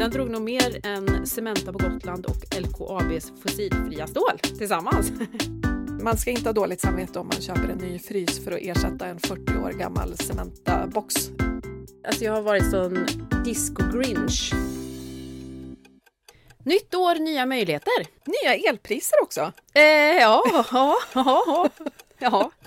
Den drog nog mer än Cementa på Gotland och LKABs fossilfria stål tillsammans. Man ska inte ha dåligt samvete om man köper en ny frys för att ersätta en 40 år gammal Cementa-box. Alltså jag har varit sån disco-grinch. Nytt år, nya möjligheter. Nya elpriser också. Eh, ja, ja, ja, ja.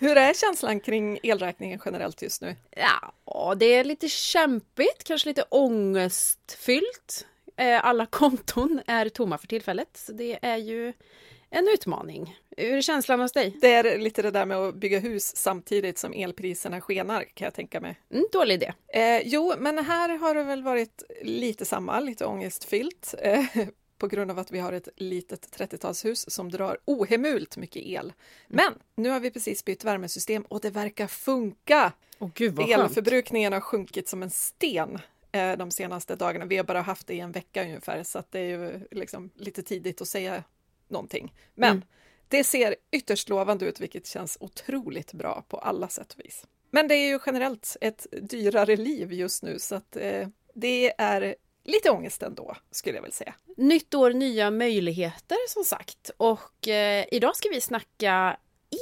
Hur är känslan kring elräkningen generellt just nu? Ja, det är lite kämpigt, kanske lite ångestfyllt. Eh, alla konton är tomma för tillfället, så det är ju en utmaning. Hur är känslan hos dig? Det är lite det där med att bygga hus samtidigt som elpriserna skenar kan jag tänka mig. Mm, dålig idé. Eh, jo, men här har det väl varit lite samma, lite ångestfyllt. Eh, på grund av att vi har ett litet 30-talshus som drar ohemult mycket el. Men nu har vi precis bytt värmesystem och det verkar funka! Åh gud. Elförbrukningen har sjunkit som en sten eh, de senaste dagarna. Vi har bara haft det i en vecka ungefär, så det är ju liksom lite tidigt att säga någonting. Men Mm. det ser ytterst lovande ut, vilket känns otroligt bra på alla sätt och vis. Men det är ju generellt ett dyrare liv just nu, så att eh, det är lite ångest ändå, skulle jag väl säga. Nytt år, nya möjligheter som sagt. Och eh, idag ska vi snacka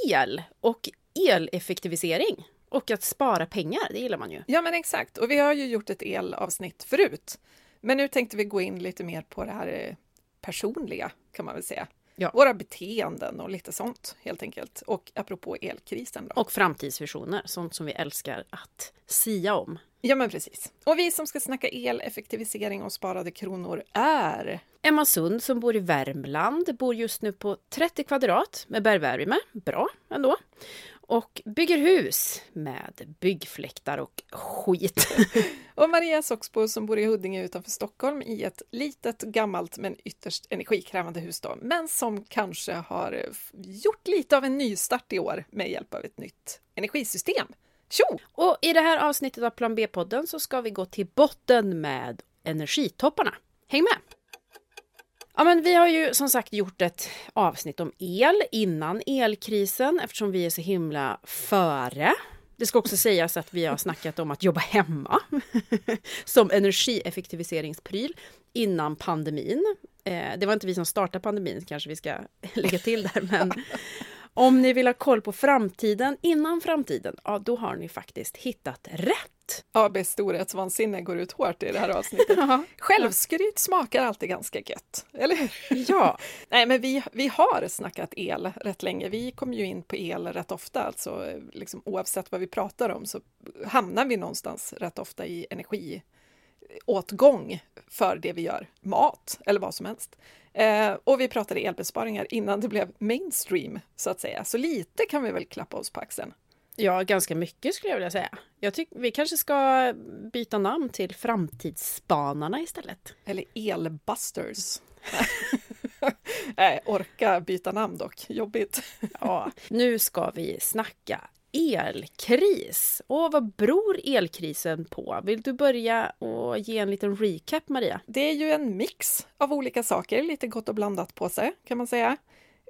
el och eleffektivisering. Och att spara pengar, det gillar man ju. Ja, men exakt. Och vi har ju gjort ett elavsnitt förut. Men nu tänkte vi gå in lite mer på det här eh, personliga, kan man väl säga. Ja. Våra beteenden och lite sånt, helt enkelt. Och apropå elkrisen då. Och framtidsvisioner, sånt som vi älskar att sia om. Ja, men precis. Och vi som ska snacka el, effektivisering och sparade kronor är... Emma Sund som bor i Värmland bor just nu på 30 kvadrat med bergvärme. Bra ändå. Och bygger hus med byggfläktar och skit. Och Maria Soxbo som bor i Huddinge utanför Stockholm i ett litet, gammalt men ytterst energikrävande hus då, men som kanske har gjort lite av en nystart i år med hjälp av ett nytt energisystem. Tjo! Och i det här avsnittet av Plan B-podden så ska vi gå till botten med energitopparna. Häng med! Ja, men vi har ju som sagt gjort ett avsnitt om el innan elkrisen eftersom vi är så himla före. Det ska också sägas att vi har snackat om att jobba hemma som energieffektiviseringspryl innan pandemin. Eh, det var inte vi som startade pandemin kanske vi ska lägga till där, men om ni vill ha koll på framtiden innan framtiden, ja då har ni faktiskt hittat rätt. ABs storhetsvansinne går ut hårt i det här avsnittet. Självskryt smakar alltid ganska gött, eller hur? Ja, Nej, men vi, vi har snackat el rätt länge. Vi kommer ju in på el rätt ofta, alltså liksom, oavsett vad vi pratar om så hamnar vi någonstans rätt ofta i energiåtgång för det vi gör, mat eller vad som helst. Eh, och vi pratade elbesparingar innan det blev mainstream, så att säga. Så lite kan vi väl klappa oss på axeln. ja, ganska mycket skulle jag vilja säga. Jag tycker vi kanske ska byta namn till Framtidsspanarna istället. Eller elbusters. Nej, orka byta namn dock, jobbigt. Ja, nu ska vi snacka elkris. Och vad beror elkrisen på? Vill du börja och ge en liten recap, Maria? Det är ju en mix av olika saker, lite gott och blandat på sig kan man säga.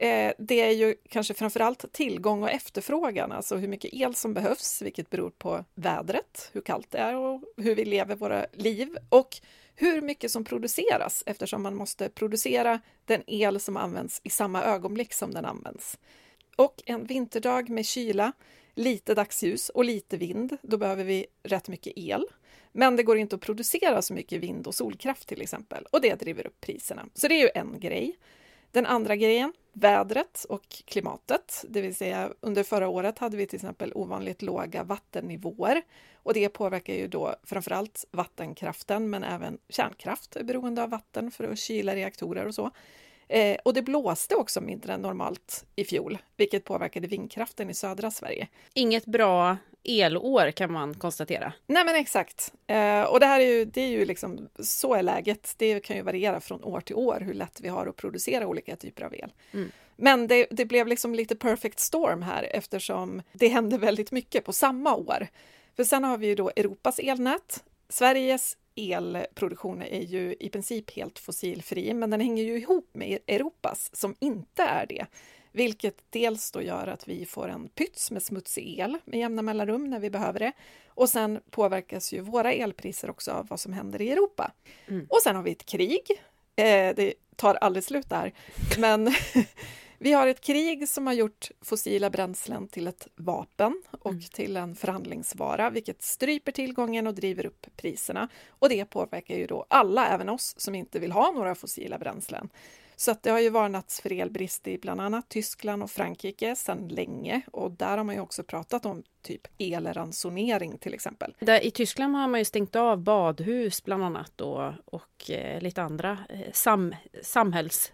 Eh, det är ju kanske framförallt tillgång och efterfrågan, alltså hur mycket el som behövs, vilket beror på vädret, hur kallt det är och hur vi lever våra liv och hur mycket som produceras eftersom man måste producera den el som används i samma ögonblick som den används. Och en vinterdag med kyla, lite dagsljus och lite vind, då behöver vi rätt mycket el. Men det går inte att producera så mycket vind och solkraft till exempel och det driver upp priserna. Så det är ju en grej. Den andra grejen, vädret och klimatet, det vill säga under förra året hade vi till exempel ovanligt låga vattennivåer och det påverkar ju då framförallt vattenkraften men även kärnkraft är beroende av vatten för att kyla reaktorer och så. Eh, och det blåste också mindre än normalt i fjol, vilket påverkade vindkraften i södra Sverige. Inget bra elår kan man konstatera. Nej men exakt. Eh, och det här är ju, det är ju liksom, så är läget. Det kan ju variera från år till år hur lätt vi har att producera olika typer av el. Mm. Men det, det blev liksom lite perfect storm här eftersom det hände väldigt mycket på samma år. För sen har vi ju då Europas elnät. Sveriges elproduktion är ju i princip helt fossilfri, men den hänger ju ihop med Europas som inte är det. vilket dels då gör att vi får en pyts med smutsig el med jämna mellanrum när vi behöver det. Och sen påverkas ju våra elpriser också av vad som händer i Europa. Mm. Och sen har vi ett krig. Eh, det tar aldrig slut där. Men vi har ett krig som har gjort fossila bränslen till ett vapen och mm. till en förhandlingsvara, vilket stryper tillgången och driver upp priserna. Och det påverkar ju då alla, även oss som inte vill ha några fossila bränslen. Så att det har ju varnats för elbrist i bland annat Tyskland och Frankrike sedan länge och där har man ju också pratat om typ elransonering till exempel. Där, I Tyskland har man ju stängt av badhus bland annat och, och eh, lite andra eh, sam, samhälls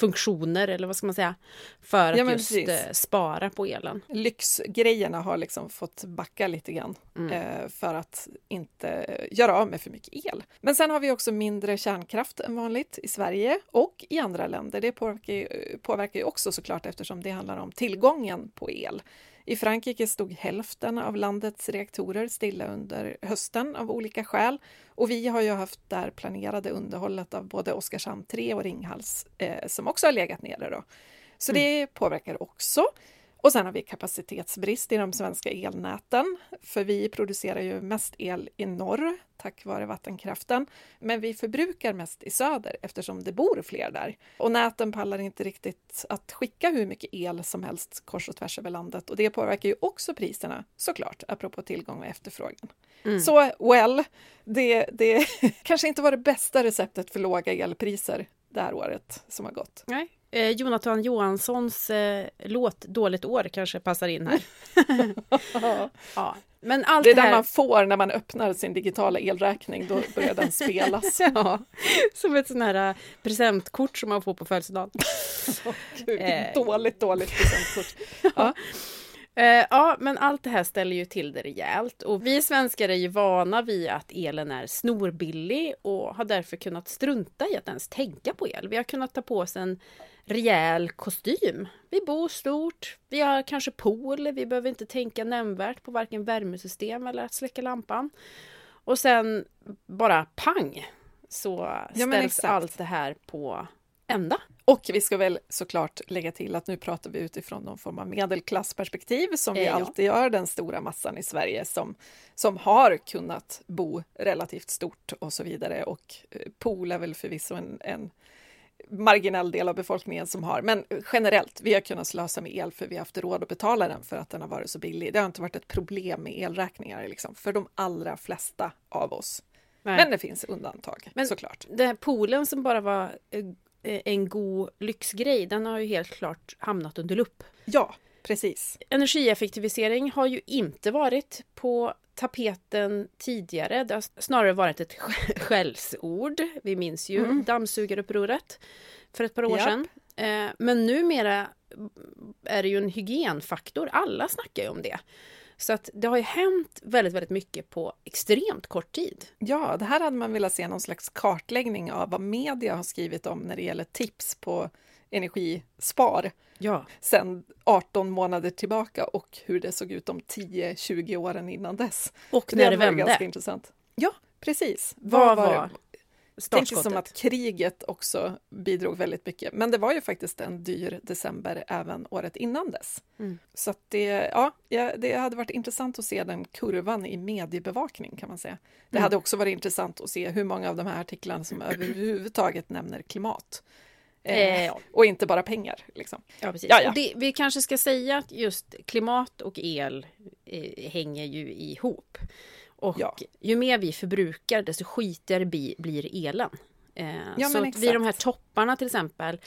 funktioner eller vad ska man säga för att ja, just precis. Eh, spara på elen. Lyxgrejerna har liksom fått backa lite grann mm. eh, för att inte göra av med för mycket el. Men sen har vi också mindre kärnkraft än vanligt i Sverige och i andra länder. Det påverkar, påverkar ju också såklart eftersom det handlar om tillgången på el. I Frankrike stod hälften av landets reaktorer stilla under hösten av olika skäl. Och vi har ju haft där planerade underhållet av både Oskarshamn 3 och Ringhals eh, som också har legat nere. Då. Så mm. det påverkar också. Och sen har vi kapacitetsbrist i de svenska elnäten, för vi producerar ju mest el i norr tack vare vattenkraften, men vi förbrukar mest i söder eftersom det bor fler där. Och näten pallar inte riktigt att skicka hur mycket el som helst kors och tvärs över landet och det påverkar ju också priserna såklart, apropå tillgång och efterfrågan. Mm. Så well, det, det kanske inte var det bästa receptet för låga elpriser det här året som har gått. Nej, Eh, Jonathan Johanssons eh, låt Dåligt år kanske passar in här. ja. Men allt det är det här... man får när man öppnar sin digitala elräkning, då börjar den spelas. ja, som ett sånt här uh, presentkort som man får på födelsedagen. oh, Gud, dåligt, dåligt presentkort. ja. Eh, ja, men allt det här ställer ju till det rejält och vi svenskar är ju vana vid att elen är snorbillig och har därför kunnat strunta i att ens tänka på el. Vi har kunnat ta på oss en rejäl kostym. Vi bor stort, vi har kanske pool, vi behöver inte tänka nämnvärt på varken värmesystem eller att släcka lampan. Och sen bara pang så ställs ja, allt det här på ända. Och vi ska väl såklart lägga till att nu pratar vi utifrån någon form av medelklassperspektiv som vi eh, alltid gör, den stora massan i Sverige som, som har kunnat bo relativt stort och så vidare. Och eh, pool är väl förvisso en, en marginell del av befolkningen som har, men generellt, vi har kunnat slösa med el för vi har haft råd att betala den för att den har varit så billig. Det har inte varit ett problem med elräkningar liksom, för de allra flesta av oss. Nej. Men det finns undantag men såklart. Den här poolen som bara var eh, Eh, en god lyxgrej, den har ju helt klart hamnat under lupp. Ja, precis. Energieffektivisering har ju inte varit på tapeten tidigare. Det har snarare varit ett skällsord. Vi minns ju mm. dammsugarupproret för ett par år Japp. sedan. Eh, men numera är det ju en hygienfaktor. Alla snackar ju om det. Så att det har ju hänt väldigt, väldigt mycket på extremt kort tid. Ja, det här hade man velat se någon slags kartläggning av vad media har skrivit om när det gäller tips på energispar ja. sen 18 månader tillbaka och hur det såg ut de 10-20 åren innan dess. Och när det, det vände. ganska intressant. Ja, precis. Vad, vad var, startskottet. som att kriget också bidrog väldigt mycket. Men det var ju faktiskt en dyr december även året innan dess. Mm. Så det, ja, det hade varit intressant att se den kurvan i mediebevakning kan man säga. Det mm. hade också varit intressant att se hur många av de här artiklarna som överhuvudtaget nämner klimat. Eh, eh, och inte bara pengar. Liksom. Ja, precis. Ja, ja. Det, vi kanske ska säga att just klimat och el eh, hänger ju ihop. Och ja. ju mer vi förbrukar desto skitigare blir elen. Eh, ja, så att vid de här topparna till exempel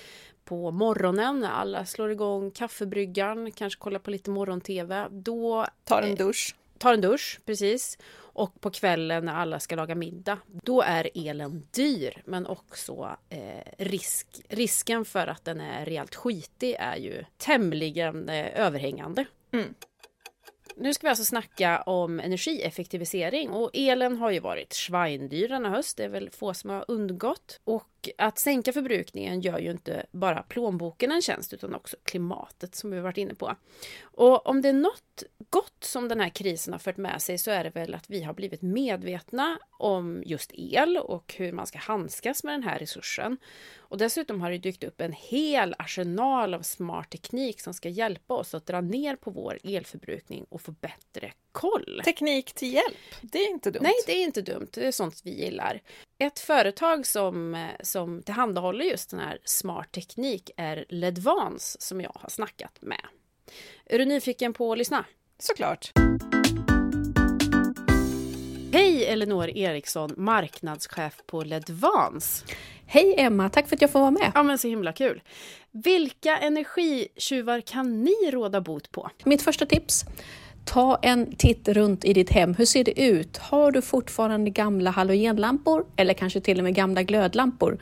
på morgonen när alla slår igång kaffebryggan, kanske kollar på lite morgon-tv. Då tar en dusch. Tar en dusch, precis. Och på kvällen när alla ska laga middag. Då är elen dyr men också eh, risk, risken för att den är rejält skitig är ju tämligen eh, överhängande. Mm. Nu ska vi alltså snacka om energieffektivisering och elen har ju varit svindyr denna höst. Det är väl få som har undgått. Och och att sänka förbrukningen gör ju inte bara plånboken en tjänst utan också klimatet som vi varit inne på. Och om det är något gott som den här krisen har fört med sig så är det väl att vi har blivit medvetna om just el och hur man ska handskas med den här resursen. Och dessutom har det dykt upp en hel arsenal av smart teknik som ska hjälpa oss att dra ner på vår elförbrukning och få bättre koll. Teknik till hjälp, det är inte dumt. Nej, det är inte dumt. Det är sånt vi gillar. Ett företag som, som tillhandahåller just den här smart teknik är Ledvans som jag har snackat med. Är du nyfiken på att lyssna? Såklart. Hej Elinor Eriksson, marknadschef på Ledvans. Hej Emma, tack för att jag får vara med. Ja men så himla kul. Vilka energitjuvar kan ni råda bot på? Mitt första tips, ta en titt runt i ditt hem. Hur ser det ut? Har du fortfarande gamla halogenlampor eller kanske till och med gamla glödlampor?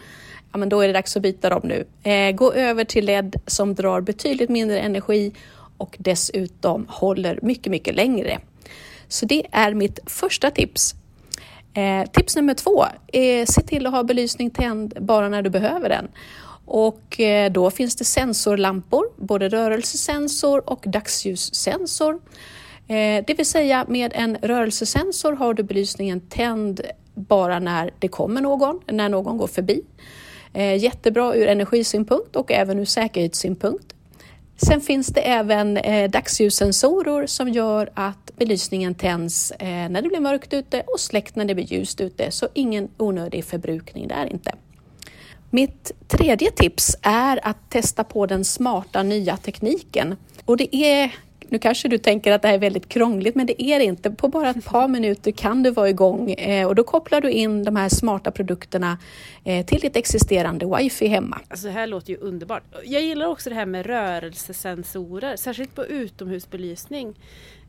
Ja, men då är det dags att byta dem nu. Eh, gå över till LED som drar betydligt mindre energi och dessutom håller mycket, mycket längre. Så det är mitt första tips. Eh, tips nummer två är se till att ha belysning tänd bara när du behöver den. Och eh, då finns det sensorlampor, både rörelsesensor och dagsljussensor. Eh, det vill säga med en rörelsesensor har du belysningen tänd bara när det kommer någon, när någon går förbi. Eh, jättebra ur energisynpunkt och även ur säkerhetssynpunkt. Sen finns det även eh, dagsljussensorer som gör att belysningen tänds när det blir mörkt ute och släckt när det blir ljust ute, så ingen onödig förbrukning där inte. Mitt tredje tips är att testa på den smarta nya tekniken. Och det är nu kanske du tänker att det här är väldigt krångligt, men det är det inte. På bara ett par minuter kan du vara igång eh, och då kopplar du in de här smarta produkterna eh, till ditt existerande wifi hemma. Alltså det här låter ju underbart. Jag gillar också det här med rörelsesensorer, särskilt på utomhusbelysning.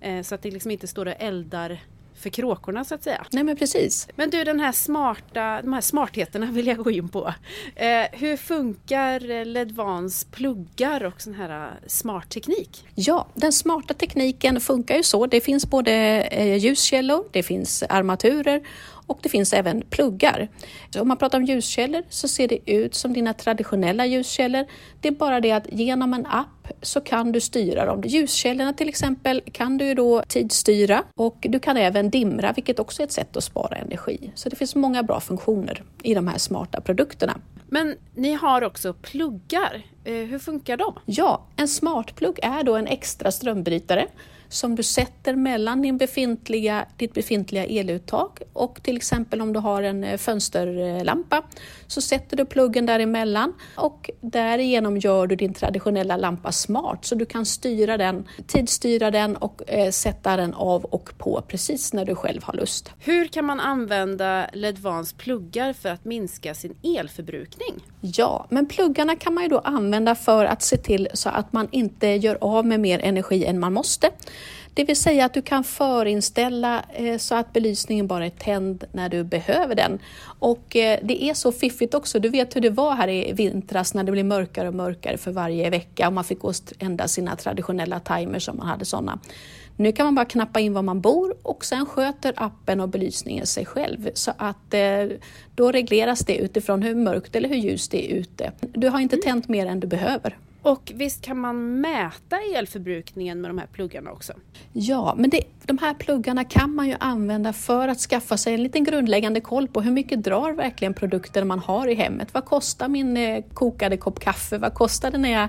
Eh, så att det liksom inte står och eldar för kråkorna så att säga. Nej men precis. Men du den här smarta, de här smartheterna vill jag gå in på. Eh, hur funkar Ledvans pluggar och sån här eh, smart teknik? Ja, den smarta tekniken funkar ju så. Det finns både eh, ljuskällor, det finns armaturer och det finns även pluggar. Så om man pratar om ljuskällor så ser det ut som dina traditionella ljuskällor. Det är bara det att genom en app så kan du styra dem. Ljuskällorna till exempel kan du då tidsstyra och du kan även dimra, vilket också är ett sätt att spara energi. Så det finns många bra funktioner i de här smarta produkterna. Men ni har också pluggar. Eh, hur funkar de? Ja, en smartplugg är då en extra strömbrytare som du sätter mellan din befintliga, ditt befintliga eluttag och till exempel om du har en eh, fönsterlampa så sätter du pluggen däremellan och därigenom gör du din traditionella lampa smart så du kan styra den, tidsstyra den och eh, sätta den av och på precis när du själv har lust. Hur kan man använda Ledvans pluggar för att minska sin elförbrukning? Ja, men pluggarna kan man ju då använda för att se till så att man inte gör av med mer energi än man måste. Det vill säga att du kan förinställa eh, så att belysningen bara är tänd när du behöver den. Och eh, det är så fiffigt också. Du vet hur det var här i vintras när det blev mörkare och mörkare för varje vecka och man fick gå och ändra sina traditionella timers om man hade sådana. Nu kan man bara knappa in var man bor och sen sköter appen och belysningen sig själv. Så att eh, då regleras det utifrån hur mörkt eller hur ljust det är ute. Du har inte tänt mer än du behöver. Och visst kan man mäta elförbrukningen med de här pluggarna också? Ja, men det, de här pluggarna kan man ju använda för att skaffa sig en liten grundläggande koll på hur mycket drar verkligen produkter man har i hemmet. Vad kostar min eh, kokade kopp kaffe? Vad kostar det när jag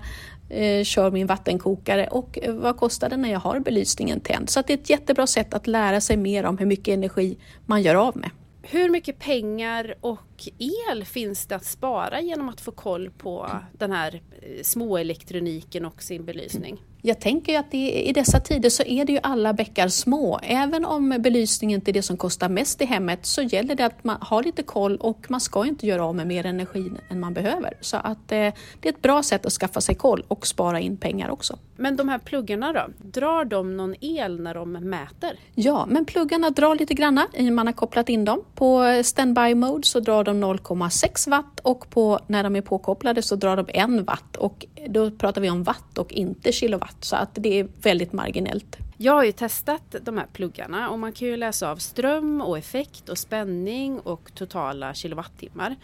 eh, kör min vattenkokare och eh, vad kostar det när jag har belysningen tänd? Så det är ett jättebra sätt att lära sig mer om hur mycket energi man gör av med. Hur mycket pengar och el finns det att spara genom att få koll på den här eh, småelektroniken och sin belysning? Jag tänker att i dessa tider så är det ju alla bäckar små. Även om belysningen inte är det som kostar mest i hemmet så gäller det att man har lite koll och man ska inte göra av med mer energi än man behöver. Så att eh, det är ett bra sätt att skaffa sig koll och spara in pengar också. Men de här pluggarna då, drar de någon el när de mäter? Ja, men pluggarna drar lite granna i man har kopplat in dem. På standby mode så drar de 0,6 watt och på, när de är påkopplade så drar de 1 watt och då pratar vi om watt och inte kilowatt så att det är väldigt marginellt. Jag har ju testat de här pluggarna och man kan ju läsa av ström och effekt och spänning och totala kilowattimmar.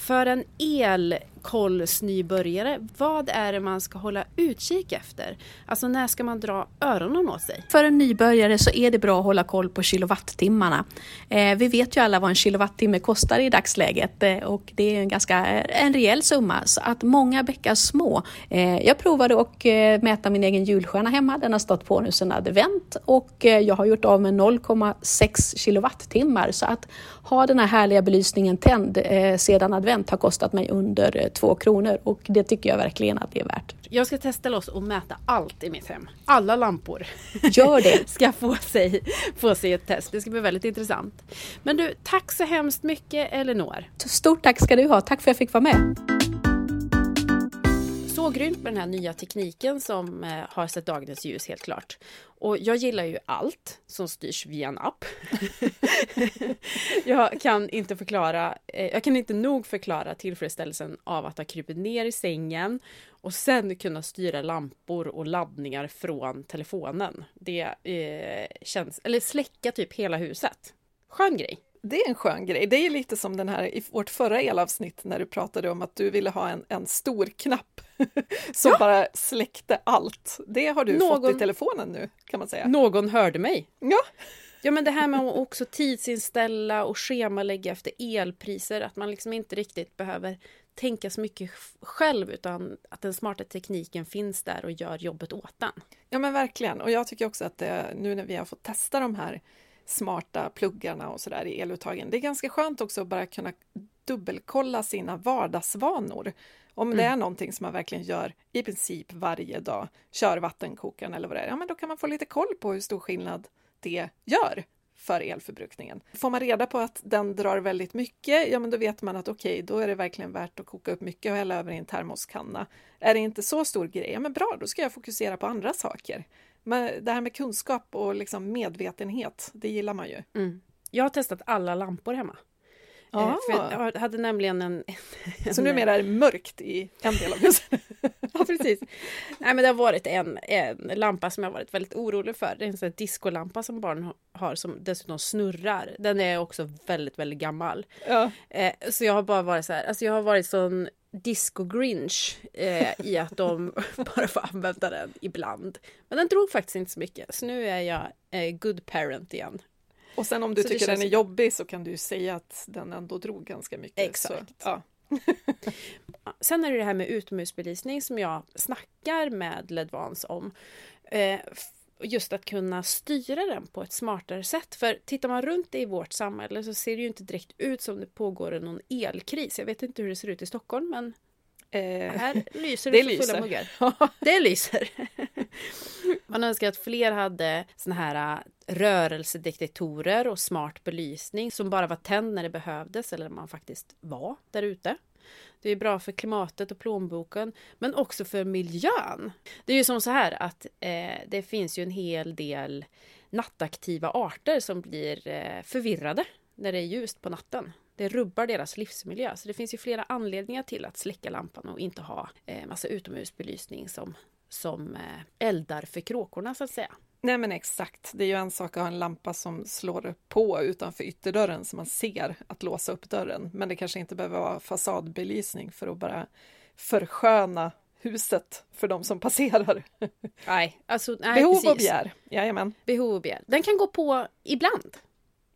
För en elkollsnybörjare, vad är det man ska hålla utkik efter? Alltså när ska man dra öronen åt sig? För en nybörjare så är det bra att hålla koll på kilowattimmarna. Eh, vi vet ju alla vad en kilowattimme kostar i dagsläget eh, och det är en ganska eh, en rejäl summa så att många bäckar små. Eh, jag provade att eh, mäta min egen julstjärna hemma, den har stått på nu sedan advent och eh, jag har gjort av med 0,6 kilowattimmar så att ha den här härliga belysningen tänd eh, sedan advent har kostat mig under eh, två kronor och det tycker jag verkligen att det är värt. Jag ska testa loss och mäta allt i mitt hem. Alla lampor. Gör det! ska få sig, få sig ett test. Det ska bli väldigt intressant. Men du, tack så hemskt mycket Elinor. Stort tack ska du ha. Tack för att jag fick vara med. Så grymt med den här nya tekniken som eh, har sett dagens ljus helt klart. Och jag gillar ju allt som styrs via en app. jag kan inte förklara, eh, jag kan inte nog förklara tillfredsställelsen av att ha krupit ner i sängen och sen kunna styra lampor och laddningar från telefonen. Det eh, känns, eller släcka typ hela huset. Skön grej. Det är en skön grej. Det är lite som den här i vårt förra elavsnitt när du pratade om att du ville ha en, en stor knapp som ja. bara släckte allt. Det har du någon, fått i telefonen nu kan man säga. Någon hörde mig. Ja. Ja men det här med att också tidsinställa och schemalägga efter elpriser, att man liksom inte riktigt behöver tänka så mycket själv utan att den smarta tekniken finns där och gör jobbet åt den. Ja men verkligen och jag tycker också att det, nu när vi har fått testa de här smarta pluggarna och sådär i eluttagen. Det är ganska skönt också att bara kunna dubbelkolla sina vardagsvanor. Om mm. det är någonting som man verkligen gör i princip varje dag, kör vattenkokaren eller vad det är, ja men då kan man få lite koll på hur stor skillnad det gör för elförbrukningen. Får man reda på att den drar väldigt mycket, ja men då vet man att okej, okay, då är det verkligen värt att koka upp mycket och hälla över i en termoskanna. Är det inte så stor grej, ja men bra, då ska jag fokusera på andra saker. Men det här med kunskap och liksom medvetenhet, det gillar man ju. Mm. Jag har testat alla lampor hemma. Ah. För jag hade nämligen en... en så numera är det mörkt i en del av huset? ja, precis. Nej, men det har varit en, en lampa som jag varit väldigt orolig för. Det är en sån diskolampa som barn har som dessutom snurrar. Den är också väldigt, väldigt gammal. Ja. Eh, så jag har bara varit så här, alltså jag har varit sån disco-grinch eh, i att de bara får använda den ibland. Men den drog faktiskt inte så mycket, så nu är jag eh, good parent igen. Och sen om du så tycker den är jobbig så kan du säga att den ändå drog ganska mycket. Exakt. Så, ja. sen är det det här med utomhusbelysning som jag snackar med Ledvans om. Eh, just att kunna styra den på ett smartare sätt. För tittar man runt i vårt samhälle så ser det ju inte direkt ut som det pågår någon elkris. Jag vet inte hur det ser ut i Stockholm men eh, här lyser det, det för fulla muggar. det lyser. man önskar att fler hade såna här äh, rörelsedetektorer och smart belysning som bara var tänd när det behövdes eller man faktiskt var där ute. Det är bra för klimatet och plånboken, men också för miljön. Det är ju som så här att eh, det finns ju en hel del nattaktiva arter som blir eh, förvirrade när det är ljust på natten. Det rubbar deras livsmiljö, så det finns ju flera anledningar till att släcka lampan och inte ha eh, massa utomhusbelysning som, som eh, eldar för kråkorna så att säga. Nej men exakt, det är ju en sak att ha en lampa som slår på utanför ytterdörren så man ser att låsa upp dörren. Men det kanske inte behöver vara fasadbelysning för att bara försköna huset för de som passerar. Nej, alltså nej, Behov precis. och begär, jajamän. Behov och begär. Den kan gå på ibland,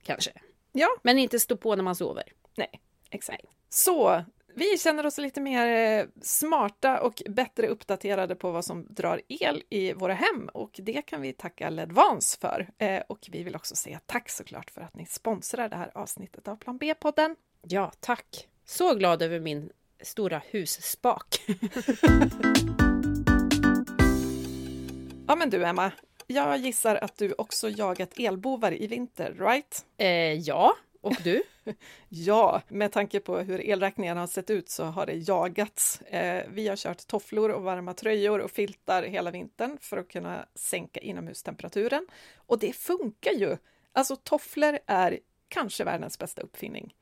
kanske. Ja. Men inte stå på när man sover. Nej, exakt. Så vi känner oss lite mer eh, smarta och bättre uppdaterade på vad som drar el i våra hem och det kan vi tacka Ledvans för. Eh, och vi vill också säga tack såklart för att ni sponsrar det här avsnittet av Plan B-podden. Ja, tack! Så glad över min stora husspak. ja, men du Emma, jag gissar att du också jagat elbovar i vinter, right? Eh, ja, och du? ja, med tanke på hur elräkningarna har sett ut så har det jagats. Eh, vi har kört tofflor och varma tröjor och filtar hela vintern för att kunna sänka inomhustemperaturen. Och det funkar ju! Alltså tofflor är kanske världens bästa uppfinning.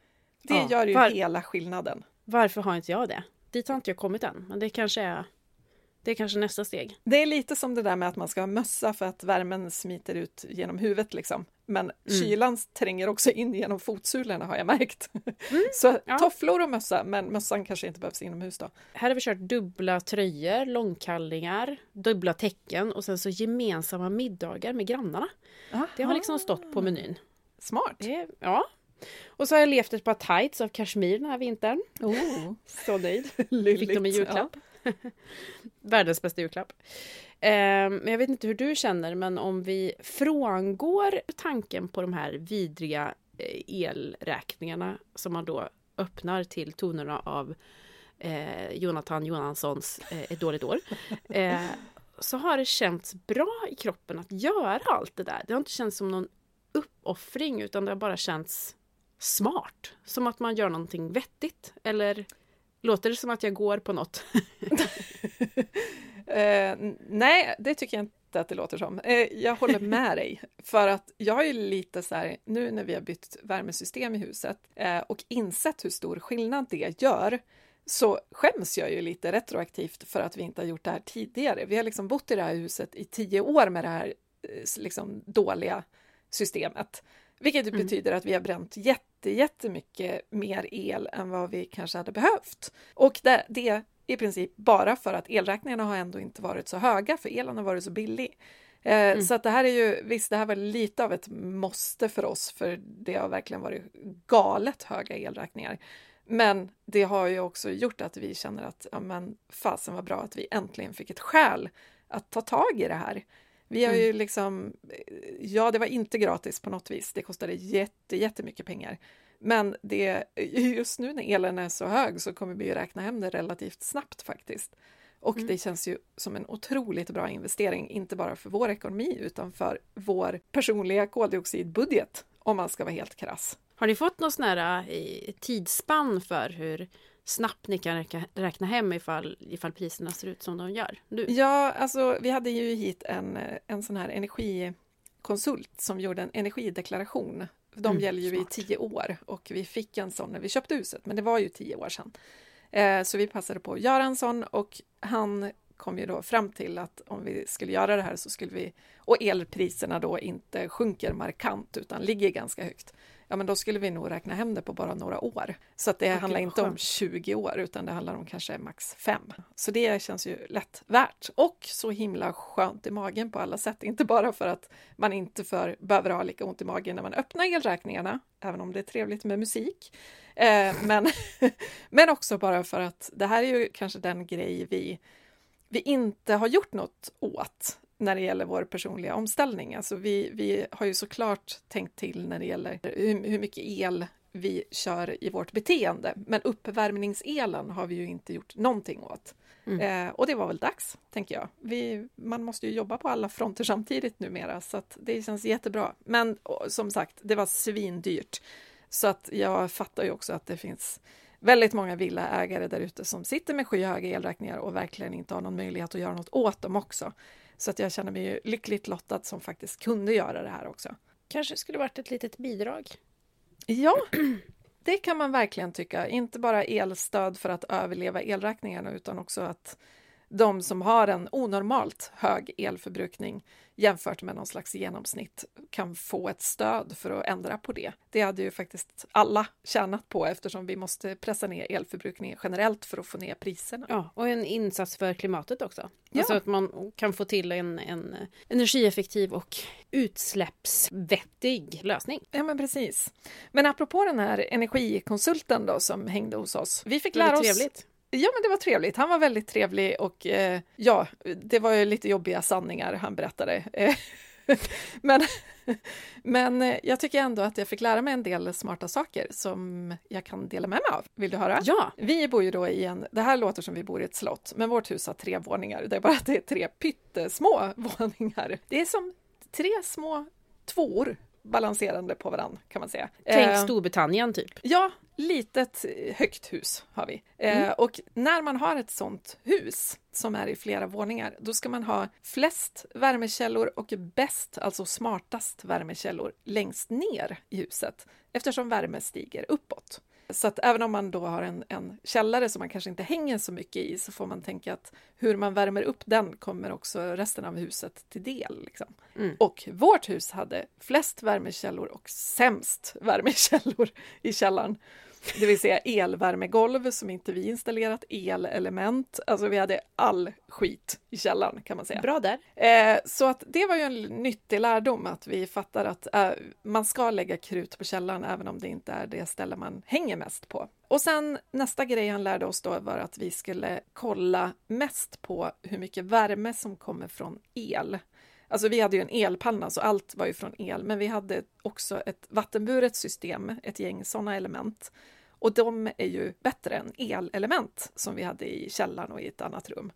Det ja, gör ju var... hela skillnaden. Varför har inte jag det? Dit har inte jag kommit än, men det kanske är Det är kanske nästa steg. Det är lite som det där med att man ska ha mössa för att värmen smiter ut genom huvudet liksom. Men mm. kylan tränger också in genom fotsulorna har jag märkt. Mm. Så ja. tofflor och mössa, men mössan kanske inte behövs inomhus då. Här har vi kört dubbla tröjor, långkallingar, dubbla täcken och sen så gemensamma middagar med grannarna. Aha. Det har liksom stått på menyn. Smart! Det, ja. Och så har jag levt ett par tights av kashmir den här vintern. Oh. Så nöjd. Fick dem i julklapp. Ja. Världens bästa julklapp. Ehm, men jag vet inte hur du känner, men om vi frångår tanken på de här vidriga eh, elräkningarna som man då öppnar till tonerna av eh, Jonathan Johanssons eh, Ett dåligt år. Eh, så har det känts bra i kroppen att göra allt det där. Det har inte känts som någon uppoffring utan det har bara känts smart. Som att man gör någonting vettigt. Eller låter det som att jag går på något? eh, nej, det tycker jag inte att det låter som. Eh, jag håller med dig, för att jag är lite så här, nu när vi har bytt värmesystem i huset eh, och insett hur stor skillnad det gör, så skäms jag ju lite retroaktivt för att vi inte har gjort det här tidigare. Vi har liksom bott i det här huset i tio år med det här eh, liksom dåliga systemet, vilket mm. betyder att vi har bränt jätte, jättemycket mer el än vad vi kanske hade behövt. Och det, det i princip bara för att elräkningarna har ändå inte varit så höga, för elen har varit så billig. Eh, mm. Så att det här är ju, visst det här var lite av ett måste för oss, för det har verkligen varit galet höga elräkningar. Men det har ju också gjort att vi känner att, ja men fasen var bra att vi äntligen fick ett skäl att ta tag i det här. Vi har ju mm. liksom, ja det var inte gratis på något vis, det kostade jätte, jättemycket pengar. Men det, just nu när elen är så hög så kommer vi ju räkna hem det relativt snabbt faktiskt. Och mm. det känns ju som en otroligt bra investering, inte bara för vår ekonomi utan för vår personliga koldioxidbudget, om man ska vara helt krass. Har ni fått något sån här eh, tidsspann för hur snabbt ni kan räkna hem ifall, ifall priserna ser ut som de gör nu? Ja, alltså vi hade ju hit en, en sån här energikonsult som gjorde en energideklaration. De mm, gäller ju smart. i tio år och vi fick en sån när vi köpte huset, men det var ju tio år sedan. Eh, så vi passade på att göra en sån och han kom ju då fram till att om vi skulle göra det här så skulle vi, och elpriserna då inte sjunker markant utan ligger ganska högt, ja men då skulle vi nog räkna hem det på bara några år. Så att det okay, handlar inte skönt. om 20 år utan det handlar om kanske max 5. Så det känns ju lätt värt och så himla skönt i magen på alla sätt. Inte bara för att man inte för, behöver ha lika ont i magen när man öppnar elräkningarna, även om det är trevligt med musik. Eh, men, men också bara för att det här är ju kanske den grej vi, vi inte har gjort något åt när det gäller vår personliga omställning. Alltså vi, vi har ju såklart tänkt till när det gäller hur, hur mycket el vi kör i vårt beteende. Men uppvärmningselen har vi ju inte gjort någonting åt. Mm. Eh, och det var väl dags, tänker jag. Vi, man måste ju jobba på alla fronter samtidigt numera, så att det känns jättebra. Men som sagt, det var svindyrt. Så att jag fattar ju också att det finns väldigt många villaägare där ute som sitter med skyhöga elräkningar och verkligen inte har någon möjlighet att göra något åt dem också. Så att jag känner mig lyckligt lottad som faktiskt kunde göra det här också. Kanske skulle varit ett litet bidrag? Ja, det kan man verkligen tycka. Inte bara elstöd för att överleva elräkningarna utan också att de som har en onormalt hög elförbrukning jämfört med någon slags genomsnitt kan få ett stöd för att ändra på det. Det hade ju faktiskt alla tjänat på eftersom vi måste pressa ner elförbrukningen generellt för att få ner priserna. Ja, och en insats för klimatet också. Ja. Alltså att man kan få till en, en energieffektiv och utsläppsvettig lösning. Ja, men precis. Men apropå den här energikonsulten då som hängde hos oss. Vi fick lära oss trevligt. Ja, men det var trevligt. Han var väldigt trevlig och eh, ja, det var ju lite jobbiga sanningar han berättade. men, men eh, jag tycker ändå att jag fick lära mig en del smarta saker som jag kan dela med mig av. Vill du höra? Ja! Vi bor ju då i en, det här låter som vi bor i ett slott, men vårt hus har tre våningar. Det är bara att det är tre pyttesmå våningar. Det är som tre små tvåor balanserande på varandra kan man säga. Tänk eh, Storbritannien typ. Ja, litet högt hus har vi. Eh, mm. Eh, och när man har ett sånt hus som är i flera våningar, då ska man ha flest värmekällor och bäst, alltså smartast värmekällor längst ner i huset eftersom värme stiger uppåt. Så att även om man då har en, en källare som man kanske inte hänger så mycket i så får man tänka att hur man värmer upp den kommer också resten av huset till del. Liksom. Mm. Och vårt hus hade flest värmekällor och sämst värmekällor i källaren. Det vill säga elvärmegolv som inte vi installerat, elelement, alltså vi hade all skit i källaren kan man säga. Bra där. Eh, så att det var ju en nyttig lärdom att vi fattar att eh, man ska lägga krut på källaren även om det inte är det ställe man hänger mest på. Och sen nästa grej han lärde oss då var att vi skulle kolla mest på hur mycket värme som kommer från el. Alltså vi hade ju en elpanna så allt var ju från el, men vi hade också ett vattenburet system, ett gäng sådana element. Och de är ju bättre än elelement som vi hade i källaren och i ett annat rum.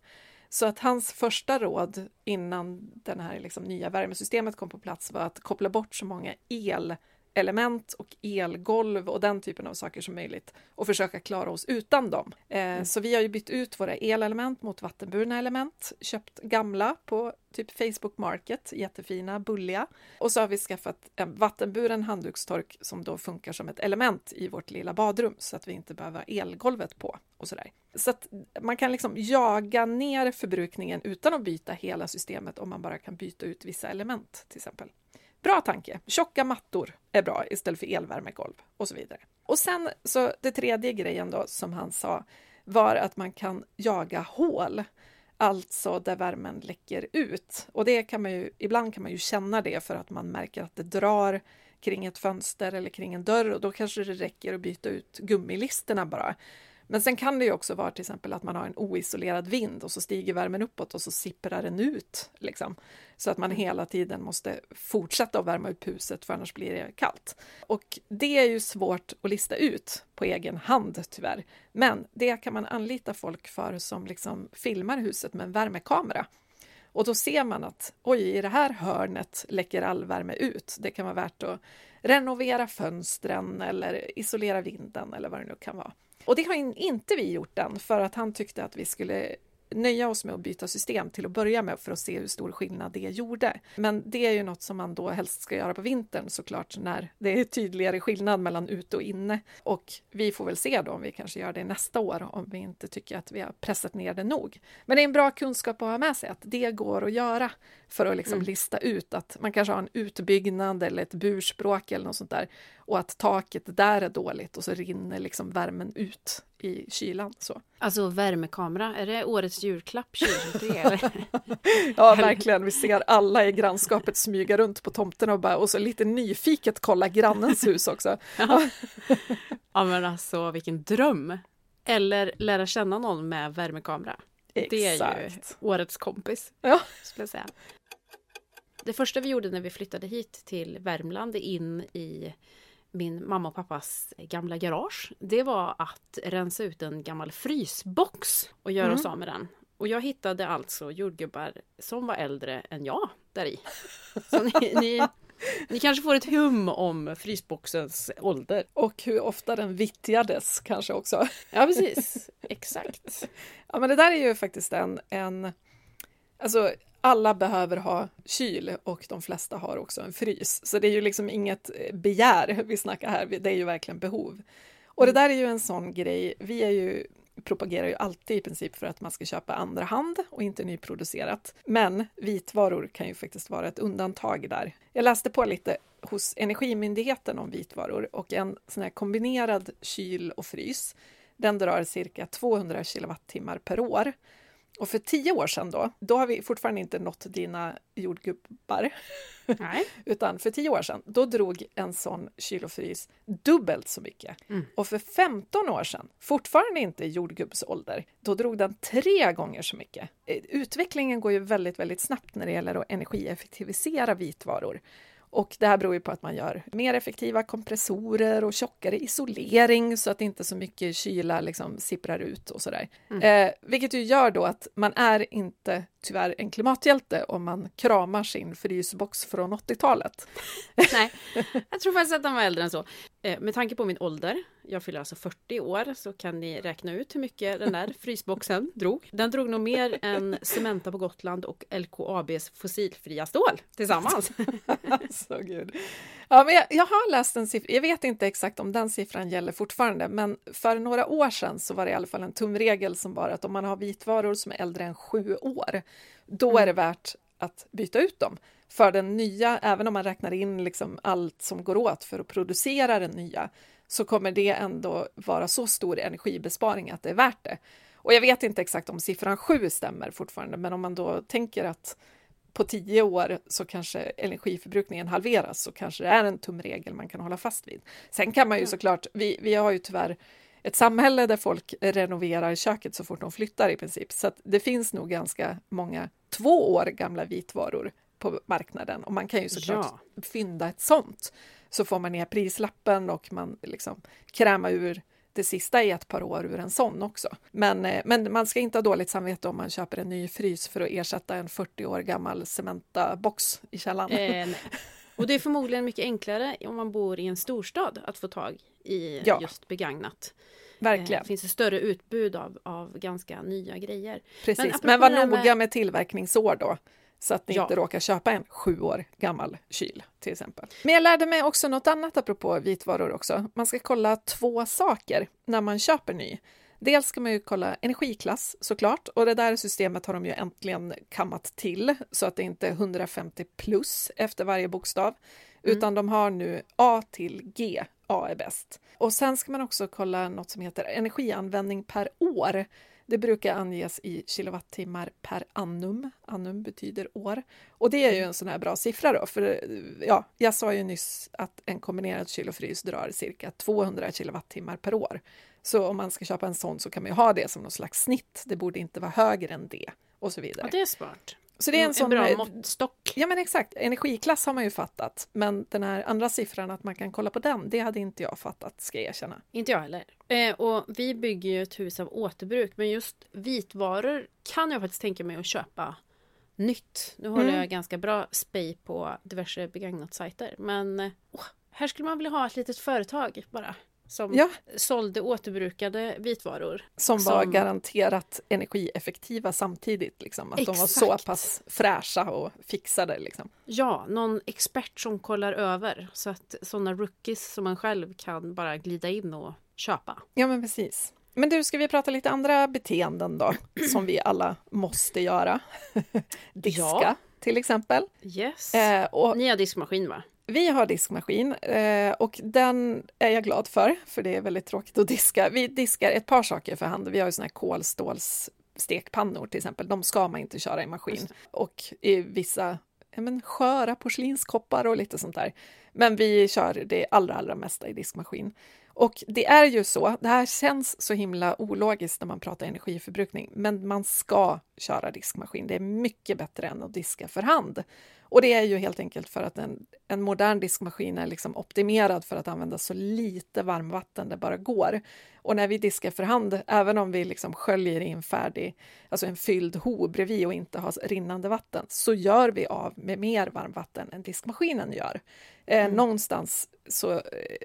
Så att hans första råd innan det här liksom nya värmesystemet kom på plats var att koppla bort så många el elelement och elgolv och den typen av saker som möjligt och försöka klara oss utan dem. Eh, mm. Så vi har ju bytt ut våra elelement mot vattenburna element, köpt gamla på typ Facebook Market, jättefina, bulliga. Och så har vi skaffat en vattenburen handdukstork som då funkar som ett element i vårt lilla badrum så att vi inte behöver ha elgolvet på och sådär. Så att man kan liksom jaga ner förbrukningen utan att byta hela systemet om man bara kan byta ut vissa element till exempel. Bra tanke! Tjocka mattor är bra istället för elvärmegolv och så vidare. Och sen så det tredje grejen då som han sa var att man kan jaga hål, alltså där värmen läcker ut. Och det kan man ju, ibland kan man ju känna det för att man märker att det drar kring ett fönster eller kring en dörr och då kanske det räcker att byta ut gummilisterna bara. Men sen kan det ju också vara till exempel att man har en oisolerad vind och så stiger värmen uppåt och så sipprar den ut. Liksom. Så att man hela tiden måste fortsätta att värma upp huset för annars blir det kallt. Och det är ju svårt att lista ut på egen hand tyvärr. Men det kan man anlita folk för som liksom filmar huset med en värmekamera. Och då ser man att oj, i det här hörnet läcker all värme ut. Det kan vara värt att renovera fönstren eller isolera vinden eller vad det nu kan vara. Och det har inte vi gjort än, för att han tyckte att vi skulle nöja oss med att byta system till att börja med för att se hur stor skillnad det gjorde. Men det är ju något som man då helst ska göra på vintern såklart när det är tydligare skillnad mellan ute och inne. Och vi får väl se då om vi kanske gör det nästa år om vi inte tycker att vi har pressat ner det nog. Men det är en bra kunskap att ha med sig att det går att göra för att liksom mm. lista ut att man kanske har en utbyggnad eller ett burspråk eller något sånt där och att taket där är dåligt och så rinner liksom värmen ut i kylan. Så. Alltså värmekamera, är det årets julklapp 2023? ja, verkligen. Vi ser alla i grannskapet smyga runt på tomten och, bara, och så lite nyfiket kolla grannens hus också. ja. ja, men alltså vilken dröm! Eller lära känna någon med värmekamera. Exakt. Det är ju årets kompis, ja. skulle jag säga. Det första vi gjorde när vi flyttade hit till Värmland in i min mamma och pappas gamla garage, det var att rensa ut en gammal frysbox och göra mm. oss av med den. Och jag hittade alltså jordgubbar som var äldre än jag där i. Så ni, ni, ni kanske får ett hum om frysboxens ålder. Och hur ofta den vittjades kanske också. Ja, precis. Exakt. Ja, men det där är ju faktiskt en, en Alltså, alla behöver ha kyl och de flesta har också en frys. Så det är ju liksom inget eh, begär vi snackar här, det är ju verkligen behov. Och det där är ju en sån grej, vi är ju propagerar ju alltid i princip för att man ska köpa andra hand och inte nyproducerat. Men vitvaror kan ju faktiskt vara ett undantag där. Jag läste på lite hos Energimyndigheten om vitvaror och en sån här kombinerad kyl och frys, den drar cirka 200 kilowattimmar per år. Och för tio år sedan då, då har vi fortfarande inte nått dina jordgubbar. Nej. Utan för tio år sedan, då drog en sån kylofrys dubbelt så mycket. Mm. Och för 15 år sedan, fortfarande inte jordgubbsålder, då drog den tre gånger så mycket. Eh, utvecklingen går ju väldigt, väldigt snabbt när det gäller att energieffektivisera vitvaror. Och det här beror ju på att man gör mer effektiva kompressorer och tjockare isolering så att inte så mycket kyla liksom sipprar ut och sådär. Mm. Eh, vilket ju gör då att man är inte tyvärr en klimathjälte om man kramar sin frysbox från 80-talet. Nej, jag tror faktiskt att han var äldre än så. Eh, med tanke på min ålder, jag fyller alltså 40 år, så kan ni räkna ut hur mycket den där frysboxen drog. Den drog nog mer än Cementa på Gotland och LKABs fossilfria stål tillsammans. alltså, gud. Ja, men jag, jag, har läst en siffra, jag vet inte exakt om den siffran gäller fortfarande, men för några år sedan så var det i alla fall en tumregel som var att om man har vitvaror som är äldre än sju år, då mm. är det värt att byta ut dem. För den nya, även om man räknar in liksom allt som går åt för att producera den nya, så kommer det ändå vara så stor energibesparing att det är värt det. Och jag vet inte exakt om siffran 7 stämmer fortfarande, men om man då tänker att på tio år så kanske energiförbrukningen halveras så kanske det är en tumregel man kan hålla fast vid. Sen kan man ju såklart, vi, vi har ju tyvärr ett samhälle där folk renoverar köket så fort de flyttar i princip, så det finns nog ganska många två år gamla vitvaror på marknaden och man kan ju såklart ja. fynda ett sånt så får man ner prislappen och man liksom kräma ur det sista i ett par år ur en sån också. Men, eh, men man ska inte ha dåligt samvete om man köper en ny frys för att ersätta en 40 år gammal Cementa-box i källaren. Eh, och det är förmodligen mycket enklare om man bor i en storstad att få tag i ja. just begagnat. Verkligen. Det finns ett större utbud av, av ganska nya grejer. Precis, men, men var noga med... med tillverkningsår då. Så att ni ja. inte råkar köpa en sju år gammal kyl till exempel. Men jag lärde mig också något annat apropå vitvaror också. Man ska kolla två saker när man köper ny. Dels ska man ju kolla energiklass såklart och det där systemet har de ju äntligen kammat till så att det inte är 150 plus efter varje bokstav mm. utan de har nu A till G. A är bäst. Och sen ska man också kolla något som heter energianvändning per år. Det brukar anges i kilowattimmar per annum. Annum betyder år. Och det är ju en sån här bra siffra då, för ja, jag sa ju nyss att en kombinerad kyl och frys drar cirka 200 kilowattimmar per år. Så om man ska köpa en sån så kan man ju ha det som någon slags snitt. Det borde inte vara högre än det och så vidare. Ja, det är smart. Så det är en, en sån bra måttstock. Ja, men exakt. Energiklass har man ju fattat, men den här andra siffran att man kan kolla på den, det hade inte jag fattat, ska jag erkänna. Inte jag heller. Eh, och vi bygger ju ett hus av återbruk, men just vitvaror kan jag faktiskt tänka mig att köpa nytt. Nu håller mm. jag ganska bra spej på diverse begagnat sajter, men oh, här skulle man vilja ha ett litet företag bara som ja. sålde återbrukade vitvaror. Som var som... garanterat energieffektiva samtidigt, liksom. att Exakt. de var så pass fräscha och fixade. Liksom. Ja, någon expert som kollar över så att sådana rookies som man själv kan bara glida in och köpa. Ja, men precis. Men du, ska vi prata lite andra beteenden då, som vi alla måste göra? Diska, ja. till exempel. Yes. Eh, och... Ni har diskmaskin, va? Vi har diskmaskin eh, och den är jag glad för, för det är väldigt tråkigt att diska. Vi diskar ett par saker för hand. Vi har ju såna här kolstålsstekpannor till exempel. De ska man inte köra i maskin. Och i vissa ja, men, sköra porslinskoppar och lite sånt där. Men vi kör det allra, allra mesta i diskmaskin. Och det är ju så, det här känns så himla ologiskt när man pratar energiförbrukning, men man ska köra diskmaskin. Det är mycket bättre än att diska för hand. Och det är ju helt enkelt för att en, en modern diskmaskin är liksom optimerad för att använda så lite varmvatten det bara går. Och när vi diskar för hand, även om vi liksom sköljer in färdig, alltså en fylld ho bredvid och inte har rinnande vatten, så gör vi av med mer varmvatten än diskmaskinen gör. Eh, mm. någonstans så eh,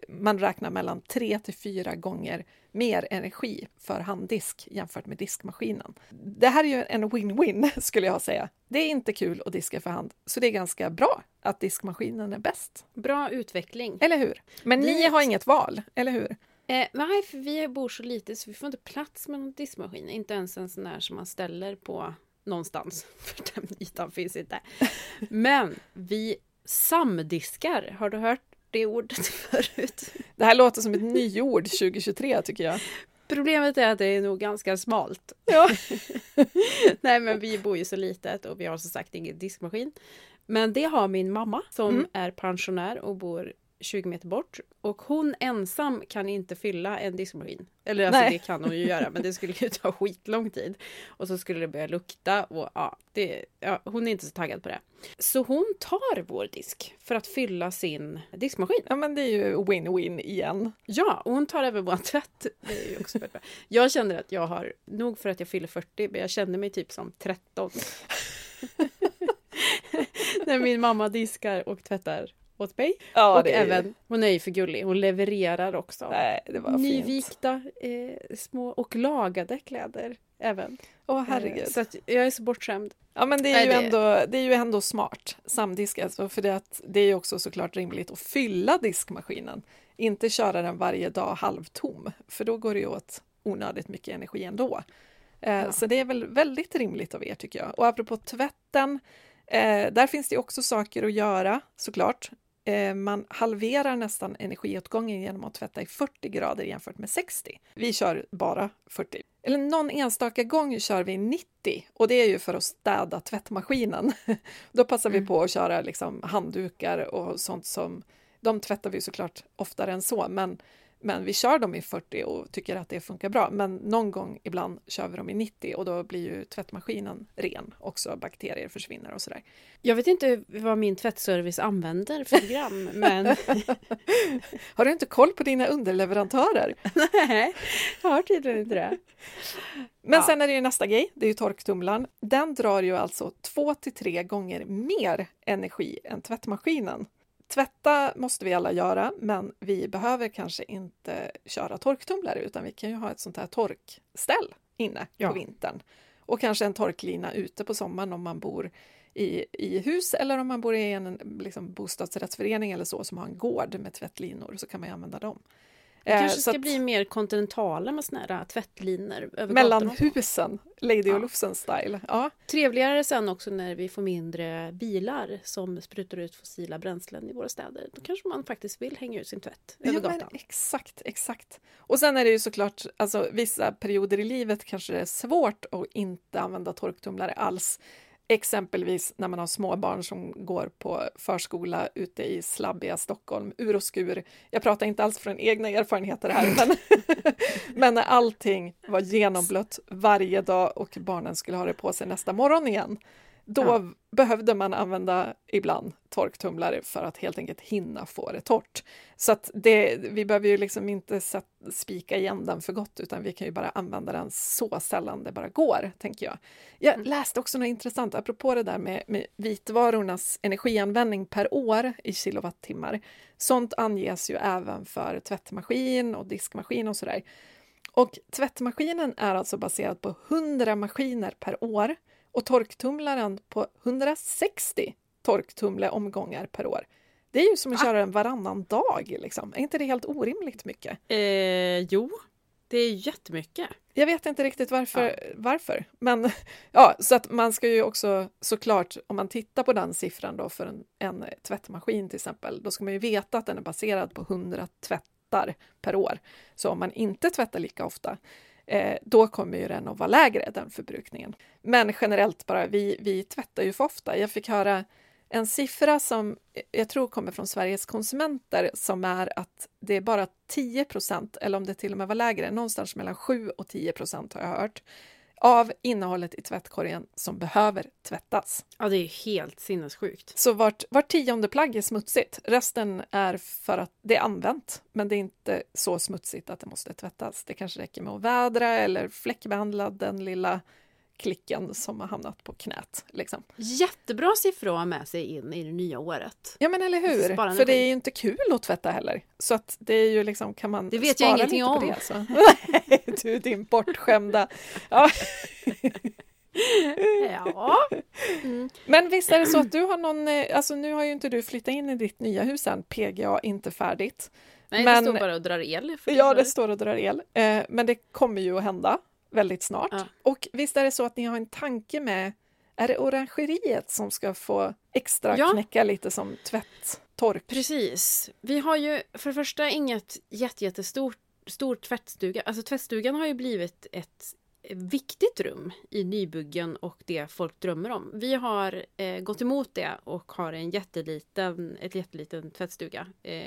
man räknar mellan tre till fyra gånger mer energi för handdisk jämfört med diskmaskinen. Det här är ju en win-win skulle jag säga. Det är inte kul att diska för hand, så det är ganska bra att diskmaskinen är bäst. Bra utveckling. Eller hur? Men ni har inget val, eller hur? Eh, nej, för vi bor så lite så vi får inte plats med någon diskmaskin. Inte ens en sån där som man ställer på någonstans. För den ytan finns inte. Men vi samdiskar. Har du hört det ordet förut? Det här låter som ett nyord 2023 tycker jag. Problemet är att det är nog ganska smalt. Ja. Nej men vi bor ju så litet och vi har som sagt ingen diskmaskin. Men det har min mamma som mm. är pensionär och bor 20 meter bort och hon ensam kan inte fylla en diskmaskin. Eller alltså Nej. det kan hon ju göra men det skulle ju ta skitlång tid. Och så skulle det börja lukta och ja, det, ja, hon är inte så taggad på det. Så hon tar vår disk för att fylla sin diskmaskin. Ja, men det är ju win-win igen. Ja, och hon tar även vår tvätt. Det är ju också väldigt bra. Jag känner att jag har, nog för att jag fyller 40, men jag känner mig typ som 13. När min mamma diskar och tvättar åt mig. Ja, och det även, hon är ju för gullig, hon levererar också. Nej, det var. Nyvikta eh, små och lagade kläder även. Åh, herregud. Eh, Så jag är så bortskämd. Ja, men det är, Nej, ju det- Ändå, det är ju ändå smart, samdisk alltså, för det, att det är ju också såklart rimligt att fylla diskmaskinen. Inte köra den varje dag halvtom, för då går det ju åt onödigt mycket energi ändå. Eh, Ja. Så det är väl väldigt rimligt av er tycker jag. Och apropå tvätten, eh, där finns det också saker att göra såklart. Eh, man halverar nästan energiåtgången genom att tvätta i 40 grader jämfört med 60. Vi kör bara 40. Eller någon enstaka gång kör vi 90 och det är ju för att städa tvättmaskinen. Då passar vi Mm. på att köra liksom handdukar och sånt som de tvättar vi såklart oftare än så, men, men vi kör dem i 40 och tycker att det funkar bra. Men någon gång ibland kör vi dem i 90 och då blir ju tvättmaskinen ren också, bakterier försvinner och sådär. Jag vet inte vad min tvättservice använder för program, men Har du inte koll på dina underleverantörer? nej, jag har tydligen inte det. Men Ja. sen är det ju nästa grej, det är ju torktumlaren. Den drar ju alltså två till tre gånger mer energi än tvättmaskinen. Tvätta måste vi alla göra, men vi behöver kanske inte köra torktumlare utan vi kan ju ha ett sånt här torkställ inne Ja. på vintern. Och kanske en torklina ute på sommaren om man bor i, i hus eller om man bor i en liksom, bostadsrättsförening eller så som har en gård med tvättlinor så kan man ju använda dem. Det Eh, kanske så ska bli mer kontinentala med såna här tvättlinor över mellan husen, Lady Ja. och Lufsen-style. Ja. Trevligare sen också när vi får mindre bilar som sprutar ut fossila bränslen i våra städer. Då kanske man faktiskt vill hänga ut sin tvätt över Ja, gatan. exakt, exakt. Och sen är det ju såklart, alltså vissa perioder i livet kanske det är svårt att inte använda torktumlare alls. Exempelvis när man har småbarn som går på förskola ute i slabbiga Stockholm, ur och skur. Jag pratar inte alls från egna erfarenheter här, men, men när allting var genomblött varje dag och barnen skulle ha det på sig nästa morgon igen, då Ja. behövde man använda ibland torktumlare för att helt enkelt hinna få det torrt. Så att det, vi behöver ju liksom inte sätt, spika igen den för gott, utan vi kan ju bara använda den så sällan det bara går, tänker jag. Jag Mm. läste också något intressant, apropå det där med, med vitvarornas energianvändning per år i kilowattimmar. Sånt anges ju även för tvättmaskin och diskmaskin och sådär. Och tvättmaskinen är alltså baserad på 100 maskiner per år och torktumlaren på 160 torktumleomgångar per år. Det är ju som att Ah. köra den varannan dag. Liksom. Är inte det helt orimligt mycket? Eh, jo, det är jättemycket. Jag vet inte riktigt varför, varför. men ja, så att man ska ju också såklart, om man tittar på den siffran då för en, en tvättmaskin till exempel, då ska man ju veta att den är baserad på 100 tvättar per år. Så om man inte tvättar lika ofta, eh, då kommer ju den att vara lägre, den förbrukningen. Men generellt bara, vi, vi tvättar ju för ofta. Jag fick höra en siffra som jag tror kommer från Sveriges konsumenter som är att det är bara 10 procent, eller om det till och med var lägre, någonstans mellan 7 och 10 procent har jag hört, av innehållet i tvättkorgen som behöver tvättas. Ja, det är helt sinnessjukt. Så vart, vart tionde plagg är smutsigt. Resten är för att det är använt, men det är inte så smutsigt att det måste tvättas. Det kanske räcker med att vädra eller fläckbehandla den lilla klicken som har hamnat på knät. Liksom. Jättebra siffror att ha med sig in i det nya året. Ja, men eller hur? Spara För det är ju inte kul att tvätta heller. Så att det är ju liksom, kan man Det vet spara jag ingenting om. Det, så. Nej, du din bortskämda. Ja. Ja. Mm. Men visst är det så att du har någon, eh, alltså nu har ju inte du flyttat in i ditt nya hus än, PGA inte färdigt. Nej, Men- det står bara och drar el. Ja, det står och drar el. Eh, men det kommer ju att hända väldigt snart. Ja. Och visst är det så att ni har en tanke med, är det orangeriet som ska få extra Ja. knäcka lite som tvätttork? Precis. Vi har ju för det första inget jätte- jättestort stor tvättstuga. Alltså tvättstugan har ju blivit ett viktigt rum i nybyggen och det folk drömmer om. Vi har eh, gått emot det och har en jätteliten, ett jätteliten tvättstuga. Eh,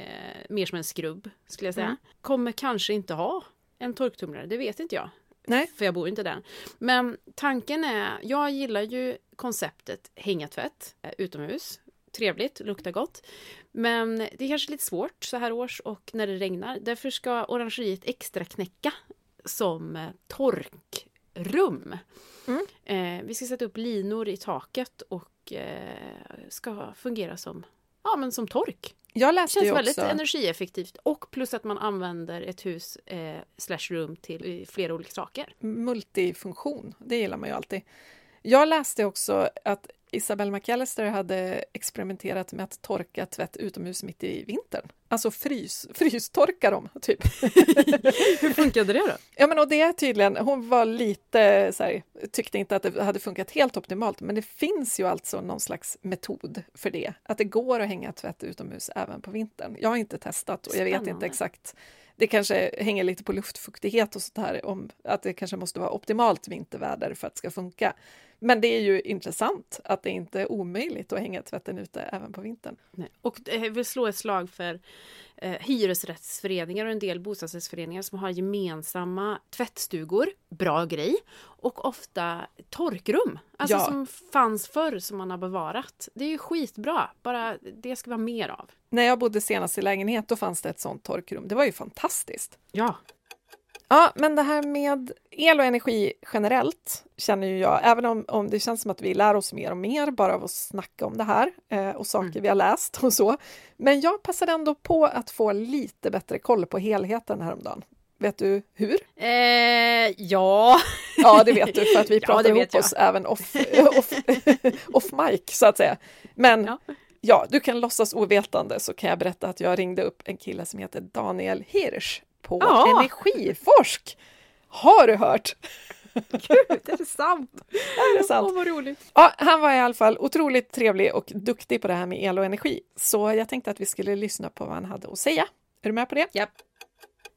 mer som en skrubb skulle jag säga. Mm. Kommer kanske inte ha en torktumlare, det vet inte jag. Nej. För jag bor inte där. Men tanken är, jag gillar ju konceptet hänga tvätt eh, utomhus. Trevligt, luktar gott. Men det är kanske lite svårt så här års och när det regnar. Därför ska orangeriet extra knäcka som eh, torkrum. Mm. Eh, vi ska sätta upp linor i taket och eh, ska fungera som, ja, men som tork. Jag Det läste känns ju väldigt också... energieffektivt och plus att man använder ett hus eh, slash rum till flera olika saker. multifunktion. Det gillar man ju alltid. Jag läste också att Isabelle McAllister hade experimenterat med att torka tvätt utomhus mitt i vintern. Alltså frys, frystorka dem, typ. Hur funkade det då? Ja, men och det är tydligen, hon var lite så här, tyckte inte att det hade funkat helt optimalt, men det finns ju alltså någon slags metod för det. Att det går att hänga tvätt utomhus även på vintern. Jag har inte testat och jag vet inte exakt. Det kanske hänger lite på luftfuktighet och sånt här, om att det kanske måste vara optimalt vinterväder för att det ska funka. Men det är ju intressant att det inte är omöjligt att hänga tvätten ute även på vintern. Nej. Och eh, jag vill slå ett slag för eh, hyresrättsföreningar och en del bostadsrättsföreningar som har gemensamma tvättstugor. Bra grej. Och ofta torkrum. Alltså Ja. som fanns förr som man har bevarat. Det är ju skitbra. Bara det ska vara mer av. När jag bodde senast i lägenhet, då fanns det ett sånt torkrum. Det var ju fantastiskt. Ja. Ja, men det här med el och energi generellt känner ju jag, även om, om det känns som att vi lär oss mer och mer bara av att snacka om det här eh, och saker Mm. vi har läst och så. Men jag passade ändå på att få lite bättre koll på helheten häromdagen. Vet du hur? Eh, ja. Ja, det vet du för att vi Ja, pratar det ihop jag. oss även off, off, off mic så att säga. Men Ja. ja. du kan låtsas ovetande så kan jag berätta att jag ringde upp en kille som heter Daniel Hirsch på Ja. Energiforsk. Har du hört? Gud, det är sant. Är det sant? Åh, vad roligt. Ja, han var i alla fall otroligt trevlig och duktig på det här med el och energi. Så jag tänkte att vi skulle lyssna på vad han hade att säga. Är du med på det? Japp.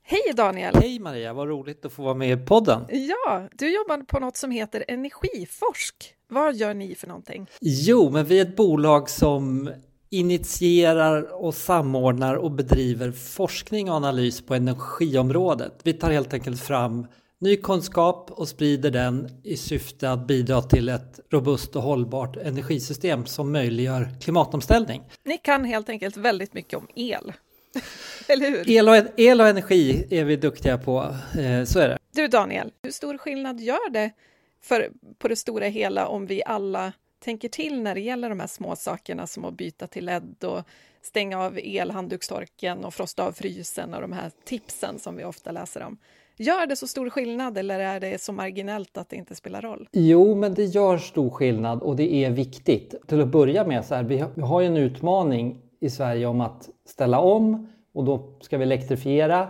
Hej Daniel! Hej Maria, vad roligt att få vara med i podden. Ja, du jobbar på något som heter Energiforsk. Vad gör ni för någonting? Jo, men vi är ett bolag som initierar och samordnar och bedriver forskning och analys på energiområdet. Vi tar helt enkelt fram ny kunskap och sprider den i syfte att bidra till ett robust och hållbart energisystem som möjliggör klimatomställning. Ni kan helt enkelt väldigt mycket om el. Eller hur? El och, el och energi är vi duktiga på, eh, så är det. Du Daniel, hur stor skillnad gör det för, på det stora hela om vi alla tänker till när det gäller de här små sakerna som att byta till LED och stänga av elhanddukstorken och frosta av frysen och de här tipsen som vi ofta läser om. Gör det så stor skillnad eller är det så marginellt att det inte spelar roll? Jo, men det gör stor skillnad och det är viktigt. Till att börja med, så här, vi har- vi har ju en utmaning i Sverige om att ställa om och då ska vi elektrifiera.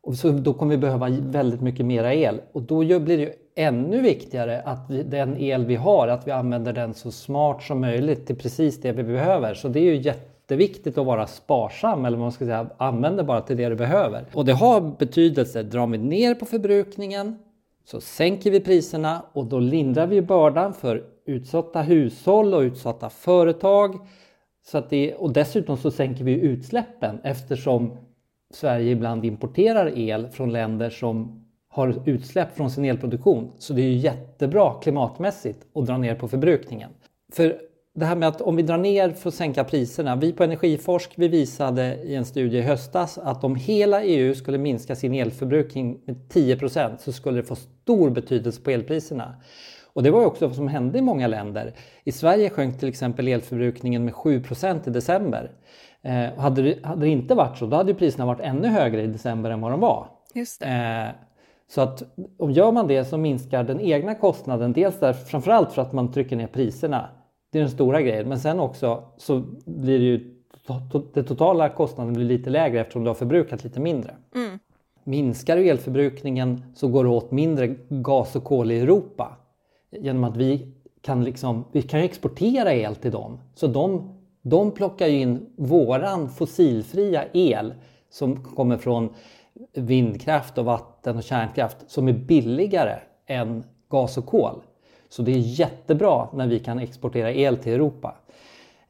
Och så då kommer vi behöva väldigt mycket mera el och då blir det ju ännu viktigare att vi, den el vi har, att vi använder den så smart som möjligt till precis det vi behöver. Så det är ju jätteviktigt att vara sparsam eller vad man ska säga, använda bara till det du behöver. Och det har betydelse, drar vi ner på förbrukningen så sänker vi priserna och då lindrar vi bördan för utsatta hushåll och utsatta företag. Så att det, och dessutom så sänker vi utsläppen eftersom Sverige ibland importerar el från länder som har utsläpp från sin elproduktion. Så det är ju jättebra klimatmässigt att dra ner på förbrukningen. För det här med att om vi drar ner för att sänka priserna. Vi på Energiforsk vi visade i en studie i höstas att om hela EU skulle minska sin elförbrukning med 10% så skulle det få stor betydelse på elpriserna. Och det var också vad som hände i många länder. I Sverige sjönk till exempel elförbrukningen med 7% i december. Eh, hade, det, hade det inte varit så, då hade priserna varit ännu högre i december än vad de var. Just det. Eh, så att om gör man det så minskar den egna kostnaden, dels där, framförallt för att man trycker ner priserna. Det är den stora grejen, men sen också så blir det ju den totala kostnaden blir lite lägre eftersom du har förbrukat lite mindre. Mm. Minskar du elförbrukningen så går det åt mindre gas och kol i Europa. Genom att vi kan, liksom, vi kan exportera el till dem. Så de, de plockar ju in våran fossilfria el som kommer från vindkraft och vatten och kärnkraft som är billigare än gas och kol. Så det är jättebra när vi kan exportera el till Europa.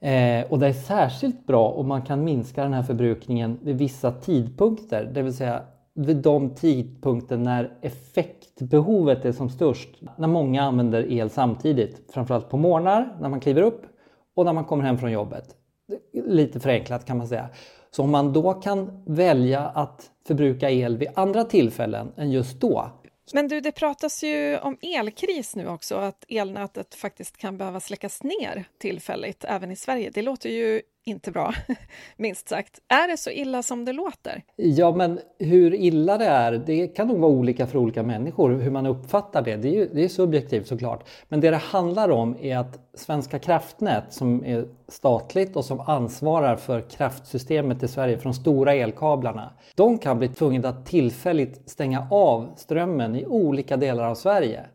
Eh, och det är särskilt bra om man kan minska den här förbrukningen vid vissa tidpunkter, det vill säga vid de tidpunkter när effektbehovet är som störst. När många använder el samtidigt, framförallt på morgnar när man kliver upp och när man kommer hem från jobbet. Lite förenklat kan man säga. Så om man då kan välja att förbruka el vid andra tillfällen än just då. Men du, det pratas ju om elkris nu också, att elnätet faktiskt kan behöva släckas ner tillfälligt även i Sverige. Det låter ju inte bra, minst sagt. Är det så illa som det låter? Ja, men hur illa det är, det kan nog vara olika för olika människor, hur man uppfattar det. Det är, ju, det är subjektivt såklart. Men det det handlar om är att Svenska kraftnät, som är statligt och som ansvarar för kraftsystemet i Sverige från stora elkablarna, de kan bli tvungna att tillfälligt stänga av strömmen i olika delar av Sverige.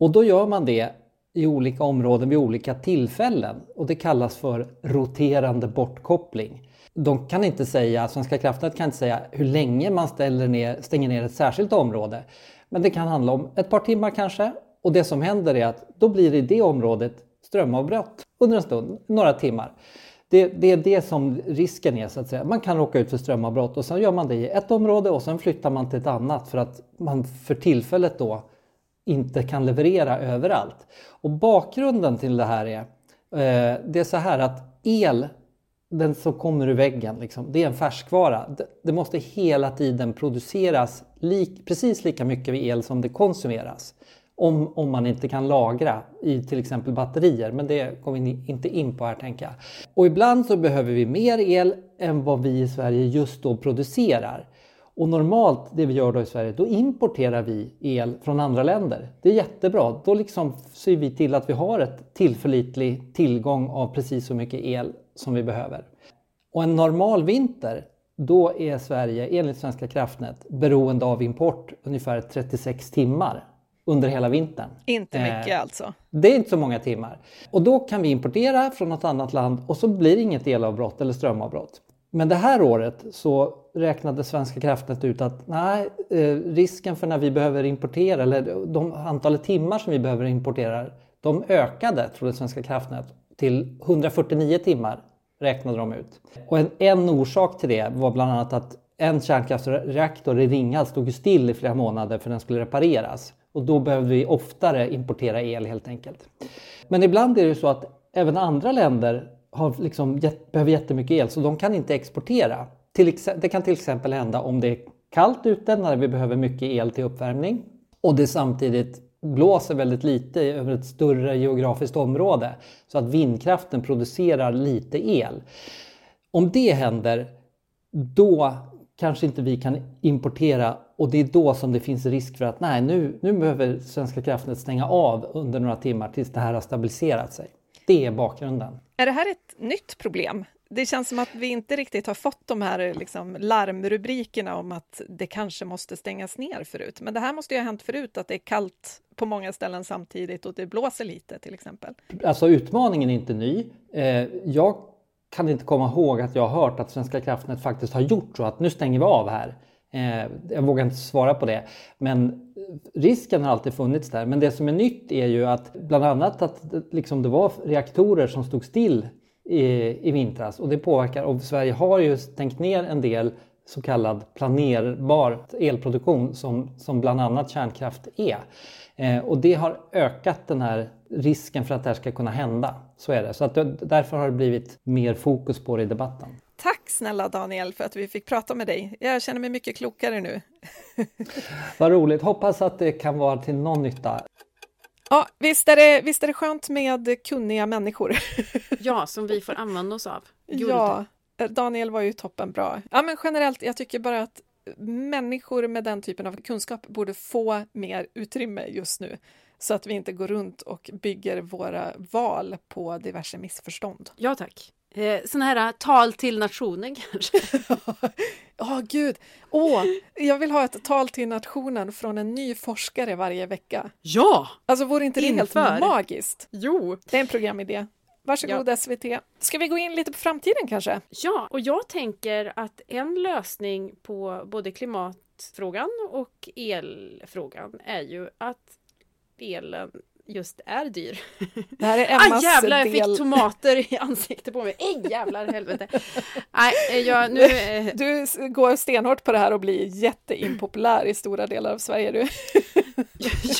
Och då gör man det i olika områden vid olika tillfällen och det kallas för roterande bortkoppling. De kan inte säga, Svenska kraftnät kan inte säga hur länge man ställer ner, stänger ner ett särskilt område. Men det kan handla om ett par timmar kanske och det som händer är att då blir det i det området strömavbrott under en stund, några timmar. Det, det, är det som risken är så att säga. Man kan råka ut för strömavbrott och sen gör man det i ett område och sen flyttar man till ett annat för att man för tillfället då inte kan leverera överallt. Och bakgrunden till det här är, eh, det är så här att el, den som kommer ur väggen, liksom, det är en färskvara. Det, det måste hela tiden produceras lik, precis lika mycket el som det konsumeras. Om, om man inte kan lagra i till exempel batterier, men det kommer vi inte in på här tänker jag. Och ibland så behöver vi mer el än vad vi i Sverige just då producerar. Och normalt, det vi gör då i Sverige, då importerar vi el från andra länder. Det är jättebra. Då liksom ser vi till att vi har ett tillförlitlig tillgång av precis så mycket el som vi behöver. Och en normal vinter, då är Sverige enligt Svenska kraftnät beroende av import ungefär 36 timmar under hela vintern. Inte mycket eh, alltså? Det är inte så många timmar. Och då kan vi importera från något annat land och så blir det inget elavbrott eller strömavbrott. Men det här året så räknade Svenska kraftnät ut att nej, eh, risken för när vi behöver importera, eller de antalet timmar som vi behöver importera, de ökade, trodde Svenska kraftnät, till 149 timmar räknade de ut. Och en, en orsak till det var bland annat att en kärnkraftsreaktor i Ringhals stod still i flera månader för den skulle repareras. Och då behövde vi oftare importera el helt enkelt. Men ibland är det så att även andra länder har liksom, behöver jättemycket el så de kan inte exportera. Till, det kan till exempel hända om det är kallt ute när vi behöver mycket el till uppvärmning och det samtidigt blåser väldigt lite över ett större geografiskt område så att vindkraften producerar lite el. Om det händer, då kanske inte vi kan importera och det är då som det finns risk för att nej, nu, nu behöver Svenska kraftnät stänga av under några timmar tills det här har stabiliserat sig. Det är bakgrunden. Är det här ett nytt problem? Det känns som att vi inte riktigt har fått de här liksom larmrubrikerna om att det kanske måste stängas ner förut. Men det här måste ju ha hänt förut, att det är kallt på många ställen samtidigt och det blåser lite till exempel. Alltså utmaningen är inte ny. Eh, jag kan inte komma ihåg att jag har hört att Svenska kraftnät faktiskt har gjort så att nu stänger vi av här. Eh, jag vågar inte svara på det. Men risken har alltid funnits där. Men det som är nytt är ju att bland annat att liksom det var reaktorer som stod still i, i vintras och det påverkar. Och Sverige har ju stängt ner en del så kallad planerbar elproduktion som, som bland annat kärnkraft är. Eh, och det har ökat den här risken för att det här ska kunna hända. Så är det. Så att därför har det blivit mer fokus på det i debatten. Tack snälla Daniel för att vi fick prata med dig. Jag känner mig mycket klokare nu. Vad roligt. Hoppas att det kan vara till någon nytta. Ja, visst är, det, visst är det skönt med kunniga människor? ja, som vi får använda oss av. Guld. Ja, Daniel var ju toppen bra. Ja, men generellt, jag tycker bara att människor med den typen av kunskap borde få mer utrymme just nu så att vi inte går runt och bygger våra val på diverse missförstånd. Ja, tack. Eh, såna här äh, tal till nationen kanske? Ja, oh, gud! Åh, oh, jag vill ha ett tal till nationen från en ny forskare varje vecka. Ja! Alltså, vore inte det Inför. helt magiskt? Jo! Det är en programidé. Varsågod ja. SVT. Ska vi gå in lite på framtiden kanske? Ja, och jag tänker att en lösning på både klimatfrågan och elfrågan är ju att elen just är dyr. Det här är Ah Emmas jävlar, jag del. fick tomater i ansiktet på mig. Ej jävlar helvete. Nej, eh, jag, nu... eh, Du s- går stenhårt på det här och blir jätteimpopulär i stora delar av Sverige. Du.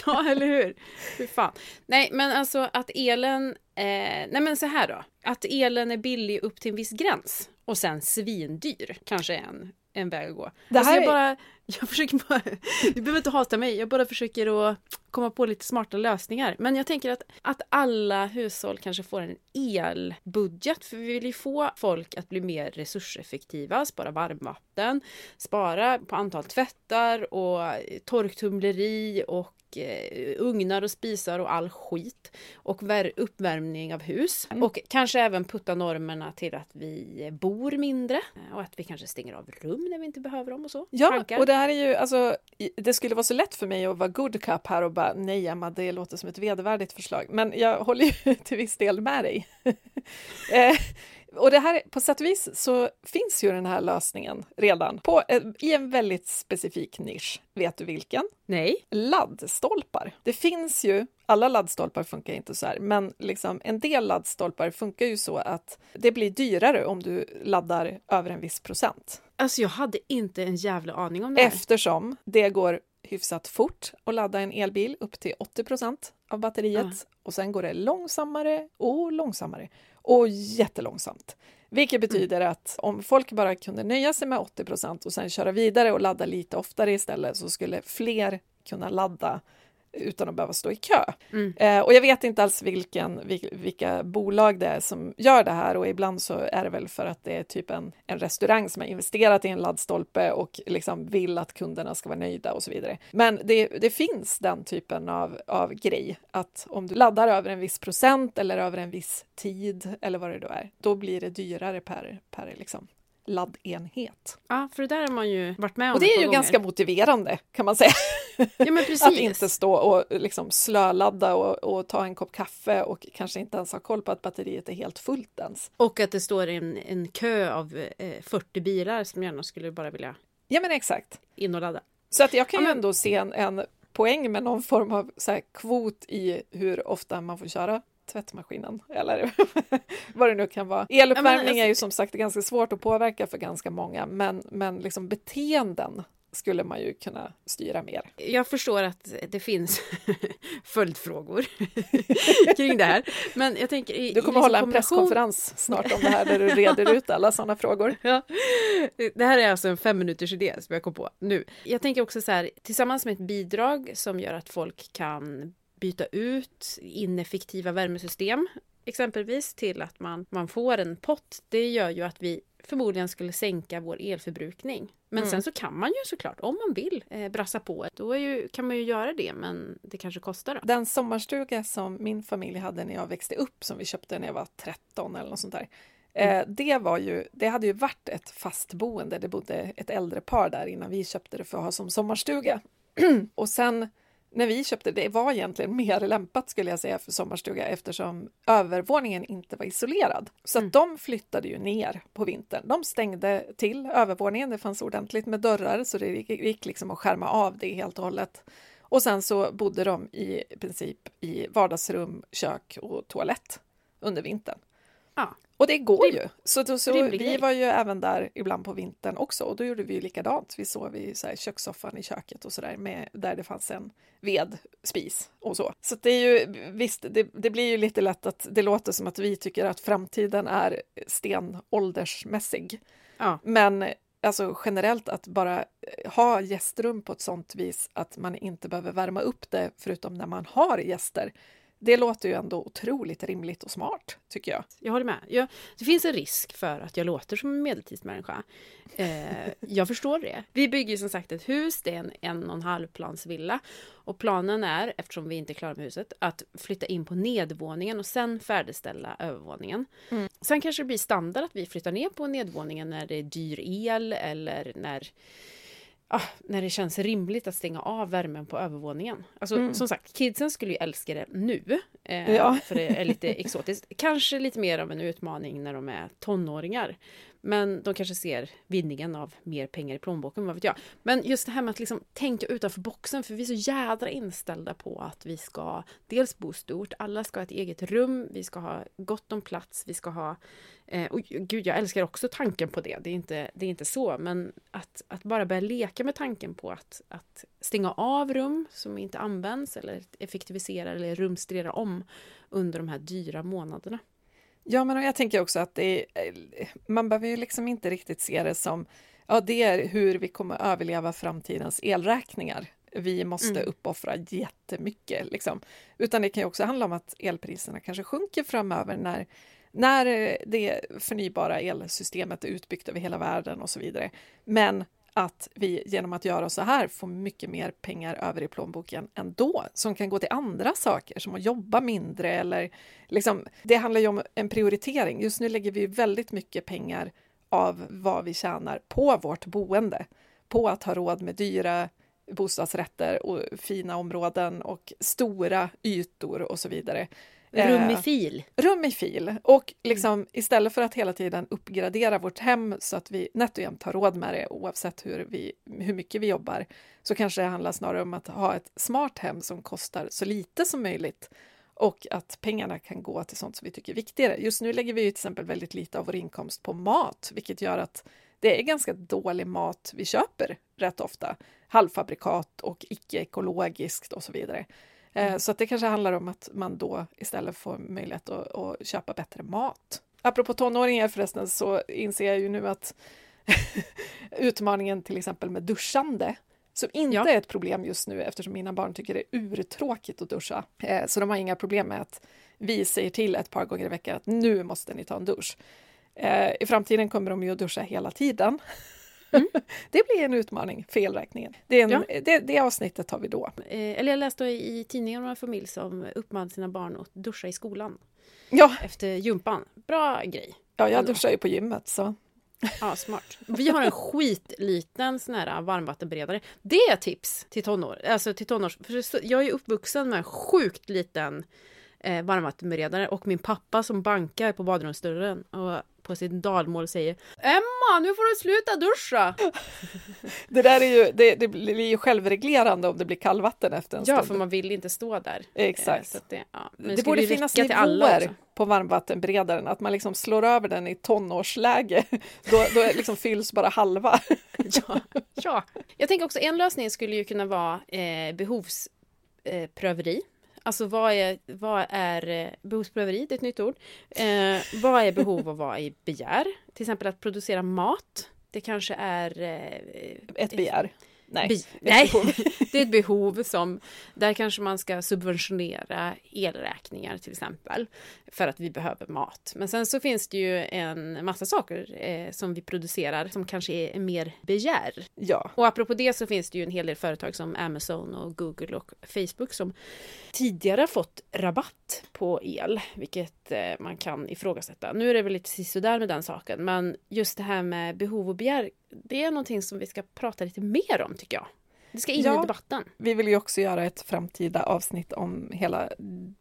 ja, eller hur? Hur fan. Nej, men alltså att elen... Eh, nej, men så här då. Att elen är billig upp till en viss gräns och sen svindyr kanske är en, en väg att gå. Det alltså här jag är- bara... Jag försöker bara... Du behöver inte hata mig. Jag bara försöker att komma på lite smarta lösningar. Men jag tänker att, att alla hushåll kanske får en elbudget. För vi vill ju få folk att bli mer resurseffektiva, spara varmvatten, spara på antal tvättar och torktumleri och eh, ugnar och spisar och all skit. Och vär- uppvärmning av hus. Mm. Och kanske även putta normerna till att vi bor mindre. Och att vi kanske stänger av rum när vi inte behöver dem och så. Ja, Tankar? och det här är ju, alltså, det skulle vara så lätt för mig att vara good cup här och bara nej Emma, det låter som ett vedervärdigt förslag. Men jag håller ju till viss del med dig. eh, och det här, på sätt och vis så finns ju den här lösningen redan på, eh, i en väldigt specifik nisch. Vet du vilken? Nej. laddstolpar. Det finns ju, alla laddstolpar funkar inte så här, men liksom en del laddstolpar funkar ju så att det blir dyrare om du laddar över en viss procent. Alltså jag hade inte en jävla aning om det här. Eftersom det går hyfsat fort att ladda en elbil upp till 80 procent av batteriet Ja. och sen går det långsammare och långsammare och jättelångsamt. Vilket betyder att om folk bara kunde nöja sig med 80 procent och sen köra vidare och ladda lite oftare istället så skulle fler kunna ladda utan att behöva stå i kö. Mm. Eh, och jag vet inte alls vilken, vil- vilka bolag det är som gör det här och ibland så är det väl för att det är typ en, en restaurang som har investerat i en laddstolpe och liksom vill att kunderna ska vara nöjda och så vidare. Men det, det finns den typen av, av grej att om du laddar över en viss procent eller över en viss tid eller vad det då är, då blir det dyrare per, per liksom laddenhet. Ja, för det där har man ju varit med om Och det är ju gånger. ganska motiverande kan man säga. Ja. Att inte stå och liksom slöladda och, och ta en kopp kaffe och kanske inte ens ha koll på att batteriet är helt fullt ens. Och att det står en, en kö av eh, 40 bilar som gärna skulle bara vilja Ja men exakt. in och ladda. Så att jag kan Ja, ju men- ändå se en, en poäng med någon form av så här kvot i hur ofta man får köra tvättmaskinen eller vad det nu kan vara. Eluppvärmning alltså- är ju som sagt ganska svårt att påverka för ganska många men, men liksom beteenden skulle man ju kunna styra mer. Jag förstår att det finns följdfrågor kring det här. Men jag tänker i, Du kommer i hålla en kombination- presskonferens snart om det här där du reder ut alla sådana frågor. Ja. Det här är alltså en fem minuters idé som jag kom på nu. Jag tänker också så här, tillsammans med ett bidrag som gör att folk kan byta ut ineffektiva värmesystem exempelvis till att man, man får en pott. Det gör ju att vi förmodligen skulle sänka vår elförbrukning. Men Mm. sen så kan man ju såklart, om man vill, eh, brassa på. Då ju, kan man ju göra det, men det kanske kostar. Då. Den sommarstuga som min familj hade när jag växte upp, som vi köpte när jag var 13 eller något sånt där. Eh, det, var ju, det hade ju varit ett fast boende. Det bodde ett äldre par där innan vi köpte det för att ha som sommarstuga. och sen när vi köpte det var egentligen mer lämpat skulle jag säga för sommarstuga eftersom övervåningen inte var isolerad. Så att de flyttade ju ner på vintern. De stängde till övervåningen. Det fanns ordentligt med dörrar så det gick liksom att skärma av det helt och hållet. Och sen så bodde de i princip i vardagsrum, kök och toalett under vintern. Ja. Och det går Rim- ju. Så, då, så vi grej. var ju även där ibland på vintern också och då gjorde vi ju likadant. Vi sov i så här kökssoffan i köket och sådär med där det fanns en vedspis och så. Så det är ju visst, det, det blir ju lite lätt att det låter som att vi tycker att framtiden är stenåldersmässig. Ja. Men alltså generellt att bara ha gästrum på ett sånt vis att man inte behöver värma upp det förutom när man har gäster. Det låter ju ändå otroligt rimligt och smart, tycker jag. Jag håller med. Jag, det finns en risk för att jag låter som en medeltidsmänniska. Eh, jag förstår det. Vi bygger som sagt ett hus, det är en en och en halv plans villa. Och planen är, eftersom vi inte är klara med huset, att flytta in på nedvåningen och sen färdigställa övervåningen. Mm. Sen kanske det blir standard att vi flyttar ner på nedvåningen när det är dyr el eller när ah, när det känns rimligt att stänga av värmen på övervåningen. Alltså Mm. som sagt, kidsen skulle ju älska det nu. Eh, Ja. För det är lite exotiskt. Kanske lite mer av en utmaning när de är tonåringar. Men de kanske ser vinningen av mer pengar i plånboken, vad vet jag. Men just det här med att liksom tänka utanför boxen, för vi är så jädra inställda på att vi ska dels bo stort, alla ska ha ett eget rum, vi ska ha gott om plats, vi ska ha... Eh, och gud, jag älskar också tanken på det, det är inte, det är inte så, men att, att bara börja leka med tanken på att, att stänga av rum som inte används eller effektivisera eller rumstrera om under de här dyra månaderna. Ja, men jag tänker också att är, man behöver ju liksom inte riktigt se det som ja, det är hur vi kommer överleva framtidens elräkningar. Vi måste mm. uppoffra jättemycket, liksom. utan det kan ju också handla om att elpriserna kanske sjunker framöver när när det förnybara elsystemet är utbyggt över hela världen och så vidare. Men att vi genom att göra så här får mycket mer pengar över i plånboken ändå, som kan gå till andra saker, som att jobba mindre eller liksom, det handlar ju om en prioritering. Just nu lägger vi väldigt mycket pengar av vad vi tjänar på vårt boende, på att ha råd med dyra bostadsrätter och fina områden och stora ytor och så vidare. Rum i eh, fil. Rum i fil. Och liksom, istället för att hela tiden uppgradera vårt hem så att vi nätt och jämnt har råd med det oavsett hur, vi, hur mycket vi jobbar, så kanske det handlar snarare om att ha ett smart hem som kostar så lite som möjligt och att pengarna kan gå till sånt som vi tycker är viktigare. Just nu lägger vi ju till exempel väldigt lite av vår inkomst på mat, vilket gör att det är ganska dålig mat vi köper rätt ofta. Halvfabrikat och icke-ekologiskt och så vidare. Eh, mm. Så att det kanske handlar om att man då istället får möjlighet att, att köpa bättre mat. Apropå tonåringar förresten så inser jag ju nu att utmaningen till exempel med duschande som inte ja. är ett problem just nu eftersom mina barn tycker det är urtråkigt att duscha. Eh, så de har inga problem med att vi säger till ett par gånger i veckan att nu måste ni ta en dusch. Eh, I framtiden kommer de ju att duscha hela tiden. Mm. det blir en utmaning för elräkningen. Det, en, ja. det, det avsnittet tar vi då. Eh, eller jag läste i tidningen om en familj som uppmanade sina barn att duscha i skolan. Ja. Efter gympan. Bra grej. Ja, jag duschar ju på gymmet så. Ja, smart. Vi har en skitliten sån här varmvattenberedare. Det är tips till tonår. Alltså till tonårs... För jag är uppvuxen med en sjukt liten eh, varmvattenberedare och min pappa som bankar på badrumsdörren och på sin dalmål säger Emma, nu får du sluta duscha! det där är ju, det, det, blir ju självreglerande om det blir kallvatten efter en ja, stund. Ja, för man vill inte stå där. Exakt. Eh, det, ja. det borde finnas nivåer på varmvattenberedaren, att man liksom slår över den i tonårsläge. Då, då liksom fylls bara halva. ja, ja, jag tänker också en lösning skulle ju kunna vara eh, behovspröveri. Eh, Alltså vad är, vad är eh, behovspröveri? Det är ett nytt ord. Eh, vad är behov och vad är begär? Till exempel att producera mat. Det kanske är... Eh, ett begär. Nej, Bi nej. det är ett behov som, där kanske man ska subventionera elräkningar till exempel, för att vi behöver mat. Men sen så finns det ju en massa saker eh, som vi producerar som kanske är mer begär. Ja. Och apropå det så finns det ju en hel del företag som Amazon och Google och Facebook som tidigare fått rabatt på el, vilket eh, man kan ifrågasätta. Nu är det väl lite sisådär med den saken, men just det här med behov och begär det är någonting som vi ska prata lite mer om tycker jag. Det ska in ja, i debatten. Vi vill ju också göra ett framtida avsnitt om hela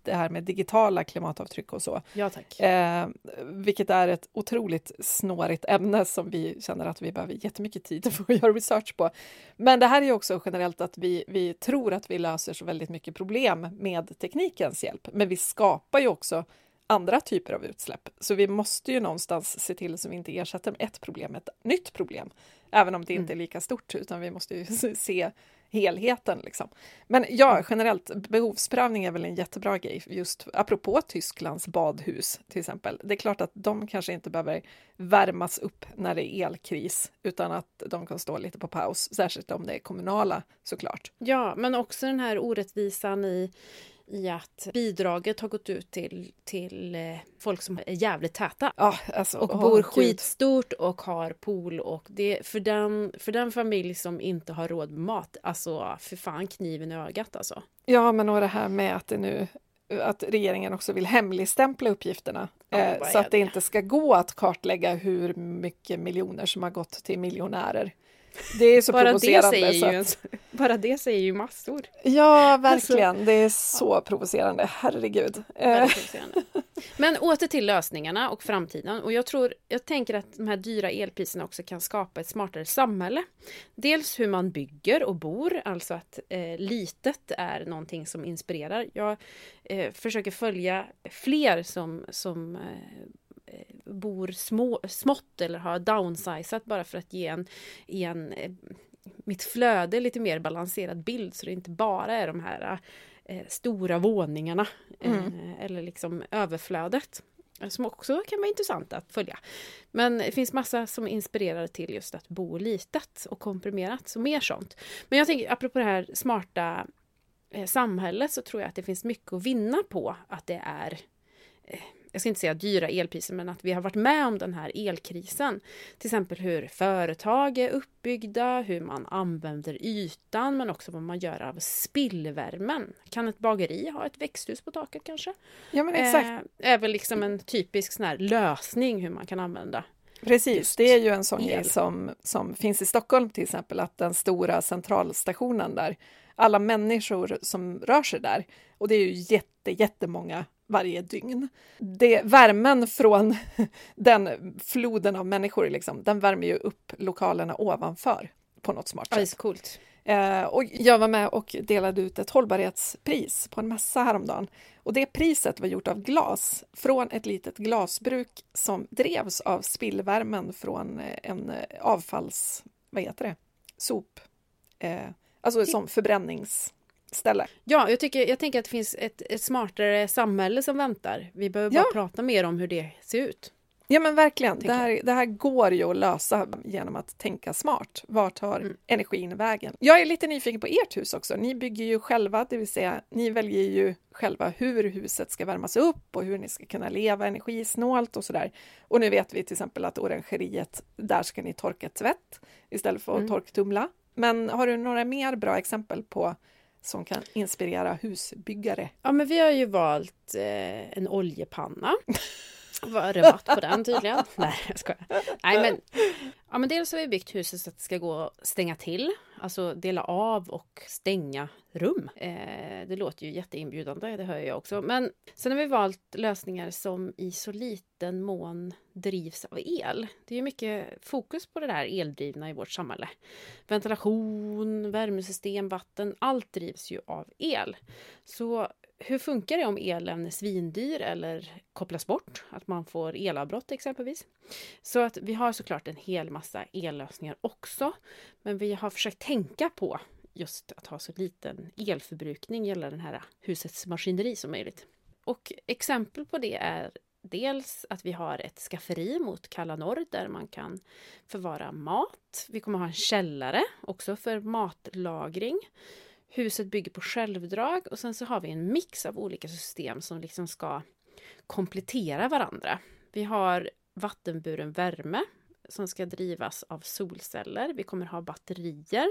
det här med digitala klimatavtryck och så. Ja, tack. Eh, vilket är ett otroligt snårigt ämne som vi känner att vi behöver jättemycket tid för att göra research på. Men det här är ju också generellt att vi, vi tror att vi löser så väldigt mycket problem med teknikens hjälp. Men vi skapar ju också andra typer av utsläpp. Så vi måste ju någonstans se till så vi inte ersätter ett problem med ett nytt problem. Även om det inte är mm. lika stort, utan vi måste ju se helheten. Liksom. Men ja, mm. generellt, behovsprövning är väl en jättebra grej, just apropå Tysklands badhus till exempel. Det är klart att de kanske inte behöver värmas upp när det är elkris, utan att de kan stå lite på paus, särskilt om det är kommunala såklart. Ja, men också den här orättvisan i i att bidraget har gått ut till, till eh, folk som är jävligt täta. Ja, alltså, och bor skitstort och har pool. Och det, för, den, för den familj som inte har råd med mat, alltså för fan kniven i ögat alltså. Ja, men och det här med att det nu att regeringen också vill hemligstämpla uppgifterna eh, så att det, det inte ska gå att kartlägga hur mycket miljoner som har gått till miljonärer. Det är så bara provocerande. Det säger ju, bara det säger ju massor. Ja, verkligen. Alltså, det är så ja. provocerande. Herregud. Provocerande. Men åter till lösningarna och framtiden. Och jag tror, jag tänker att de här dyra elpriserna också kan skapa ett smartare samhälle. Dels hur man bygger och bor, alltså att eh, litet är någonting som inspirerar. Jag eh, försöker följa fler som, som eh, bor små, smått eller har downsizat bara för att ge en, ge en eh, mitt flöde lite mer balanserad bild så det inte bara är de här eh, stora våningarna mm. eh, eller liksom överflödet som också kan vara intressant att följa. Men det finns massa som inspirerar till just att bo litet och komprimerat, så mer sånt. Men jag tänker, apropå det här smarta eh, samhället, så tror jag att det finns mycket att vinna på att det är eh, jag ska inte säga dyra elpriser, men att vi har varit med om den här elkrisen. Till exempel hur företag är uppbyggda, hur man använder ytan, men också vad man gör av spillvärmen. Kan ett bageri ha ett växthus på taket kanske? Ja, men exakt. Eh, är väl liksom en typisk sån här lösning hur man kan använda Precis, det är ju en sån grej som, som finns i Stockholm till exempel, att den stora centralstationen där, alla människor som rör sig där, och det är ju jätte, jättemånga varje dygn. Det, värmen från den floden av människor, liksom, den värmer ju upp lokalerna ovanför på något smart sätt. Ja, coolt. Eh, och jag var med och delade ut ett hållbarhetspris på en mässa häromdagen. Och det priset var gjort av glas från ett litet glasbruk som drevs av spillvärmen från eh, en eh, avfalls... Vad heter det? Sop. Eh, alltså som förbrännings ställe. Ja, jag, tycker, jag tänker att det finns ett, ett smartare samhälle som väntar. Vi behöver bara prata mer om hur det ser ut. Ja men verkligen, det här, det här, går ju att lösa genom att tänka smart. Vart tar mm. energin vägen? Jag är lite nyfiken på ert hus också. Ni bygger ju själva, det vill säga ni väljer ju själva hur huset ska värmas upp och hur ni ska kunna leva energisnålt och sådär. Och nu vet vi till exempel att orangeriet, där ska ni torka tvätt istället för att mm. torktumla. Men har du några mer bra exempel på som kan inspirera husbyggare? Ja, men vi har ju valt eh, en oljepanna. var rabatt på den tydligen. Nej, jag skojar. Nej, men, ja, men dels har vi byggt huset så att det ska gå att stänga till, alltså dela av och stänga rum. Eh, det låter ju jätteinbjudande, det hör jag också. Men sen har vi valt lösningar som i så liten mån drivs av el. Det är mycket fokus på det där eldrivna i vårt samhälle. Ventilation, värmesystem, vatten, allt drivs ju av el. Så hur funkar det om elen är svindyr eller kopplas bort? Att man får elavbrott exempelvis. Så att vi har såklart en hel massa ellösningar också. Men vi har försökt tänka på just att ha så liten elförbrukning gällande det här husets maskineri som möjligt. Och exempel på det är dels att vi har ett skafferi mot kalla norr där man kan förvara mat. Vi kommer ha en källare också för matlagring. Huset bygger på självdrag och sen så har vi en mix av olika system som liksom ska komplettera varandra. Vi har vattenburen värme som ska drivas av solceller. Vi kommer ha batterier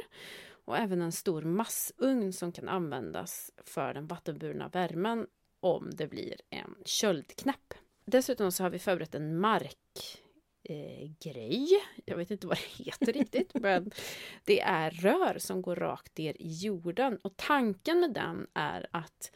och även en stor massugn som kan användas för den vattenburna värmen om det blir en köldknäpp. Dessutom så har vi förberett en mark eh, grej. Jag vet inte vad det heter riktigt, men det är rör som går rakt ner i jorden. Och tanken med den är att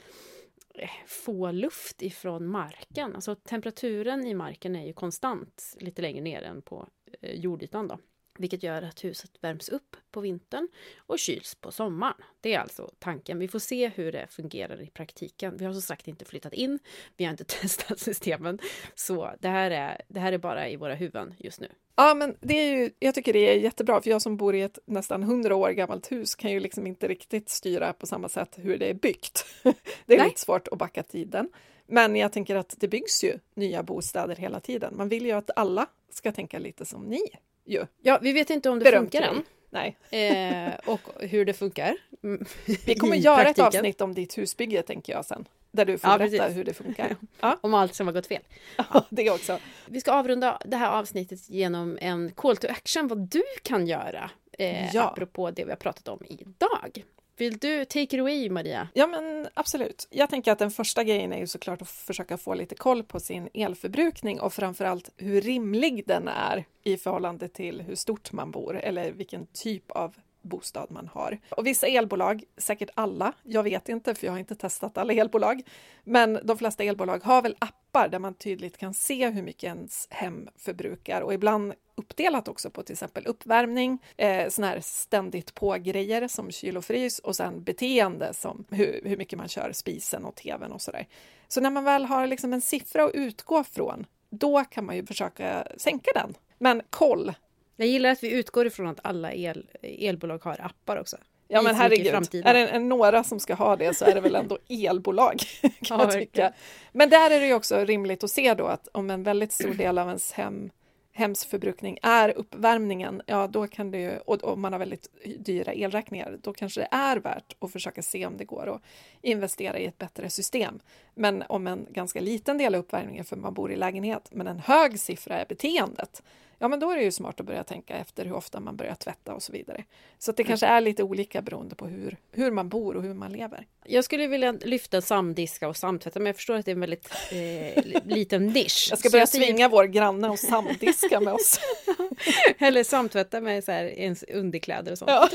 eh, få luft ifrån marken. Alltså temperaturen i marken är ju konstant lite längre ner än på eh, jordytan. Då vilket gör att huset värms upp på vintern och kyls på sommaren. Det är alltså tanken. Vi får se hur det fungerar i praktiken. Vi har som sagt inte flyttat in, vi har inte testat systemen, så det här är, det här är bara i våra huvuden just nu. Ja, men det är ju, jag tycker det är jättebra, för jag som bor i ett nästan hundra år gammalt hus kan ju liksom inte riktigt styra på samma sätt hur det är byggt. Det är Nej. lite svårt att backa tiden. Men jag tänker att det byggs ju nya bostäder hela tiden. Man vill ju att alla ska tänka lite som ni ju. Ja, vi vet inte om det Berömt funkar än. Nej. Eh, och hur det funkar. Vi kommer göra praktiken. ett avsnitt om ditt husbygge, tänker jag sen. Där du får ja, berätta precis. hur det funkar. Ja. om allt som har gått fel. Ja, det också. Vi ska avrunda det här avsnittet genom en call to action, vad du kan göra. Eh, ja. Apropå det vi har pratat om idag. Vill du take it away, Maria? Ja, men absolut. Jag tänker att den första grejen är ju såklart att försöka få lite koll på sin elförbrukning och framförallt hur rimlig den är i förhållande till hur stort man bor eller vilken typ av bostad man har. Och vissa elbolag, säkert alla, jag vet inte för jag har inte testat alla elbolag, men de flesta elbolag har väl appar där man tydligt kan se hur mycket ens hem förbrukar och ibland uppdelat också på till exempel uppvärmning, eh, såna här ständigt på-grejer som kyl och frys och sen beteende som hur, hur mycket man kör spisen och tvn och sådär. Så när man väl har liksom en siffra att utgå från, då kan man ju försöka sänka den. Men koll! Jag gillar att vi utgår ifrån att alla el, elbolag har appar också. Ja men herregud, är det några som ska ha det så är det väl ändå elbolag. kan ja, jag tycka. Men där är det ju också rimligt att se då att om en väldigt stor del av ens hem hemsförbrukning är uppvärmningen, ja då kan det ju, och om man har väldigt dyra elräkningar, då kanske det är värt att försöka se om det går att investera i ett bättre system. Men om en ganska liten del av uppvärmningen för man bor i lägenhet, men en hög siffra är beteendet, ja men då är det ju smart att börja tänka efter hur ofta man börjar tvätta och så vidare. Så det mm. kanske är lite olika beroende på hur, hur man bor och hur man lever. Jag skulle vilja lyfta samdiska och samtvätta men jag förstår att det är en väldigt eh, liten nisch. Jag ska börja jag svinga säger... vår granne och samdiska med oss. Eller samtvätta med så här, ens underkläder och sånt. Ja.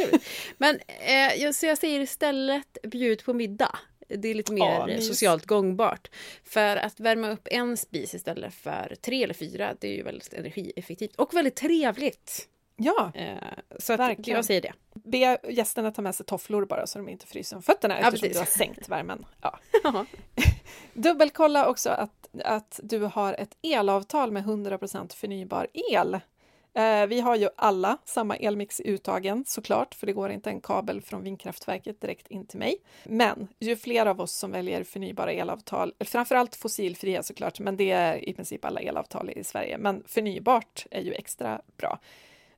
Men eh, så jag säger istället bjud på middag. Det är lite mer ja, socialt gångbart. För att värma upp en spis istället för tre eller fyra, det är ju väldigt energieffektivt och väldigt trevligt. Ja, eh, så att verkligen. jag säger det. Be gästerna ta med sig tofflor bara så de inte fryser om fötterna ja, eftersom precis. du har sänkt värmen. Ja. Dubbelkolla också att, att du har ett elavtal med 100% förnybar el. Eh, vi har ju alla samma elmix i uttagen såklart, för det går inte en kabel från vindkraftverket direkt in till mig. Men ju fler av oss som väljer förnybara elavtal, framförallt fossilfria såklart, men det är i princip alla elavtal i Sverige, men förnybart är ju extra bra.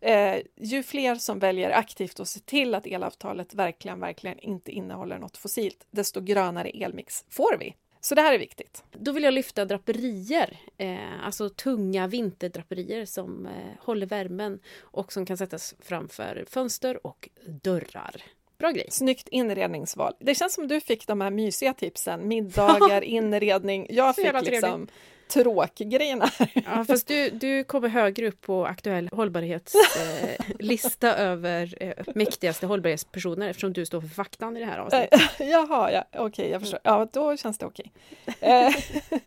Eh, ju fler som väljer aktivt att se till att elavtalet verkligen, verkligen inte innehåller något fossilt, desto grönare elmix får vi. Så det här är viktigt. Då vill jag lyfta draperier, eh, alltså tunga vinterdraperier som eh, håller värmen och som kan sättas framför fönster och dörrar. Bra grej. Snyggt inredningsval. Det känns som du fick de här mysiga tipsen. Middagar, inredning. Jag fick liksom tråkgrejerna. Ja, fast du, du kommer högre upp på aktuell hållbarhetslista eh, över eh, mäktigaste hållbarhetspersoner eftersom du står för faktan i det här avsnittet. Jaha, ja, okej, okay, jag förstår. Ja, då känns det okej. Okay.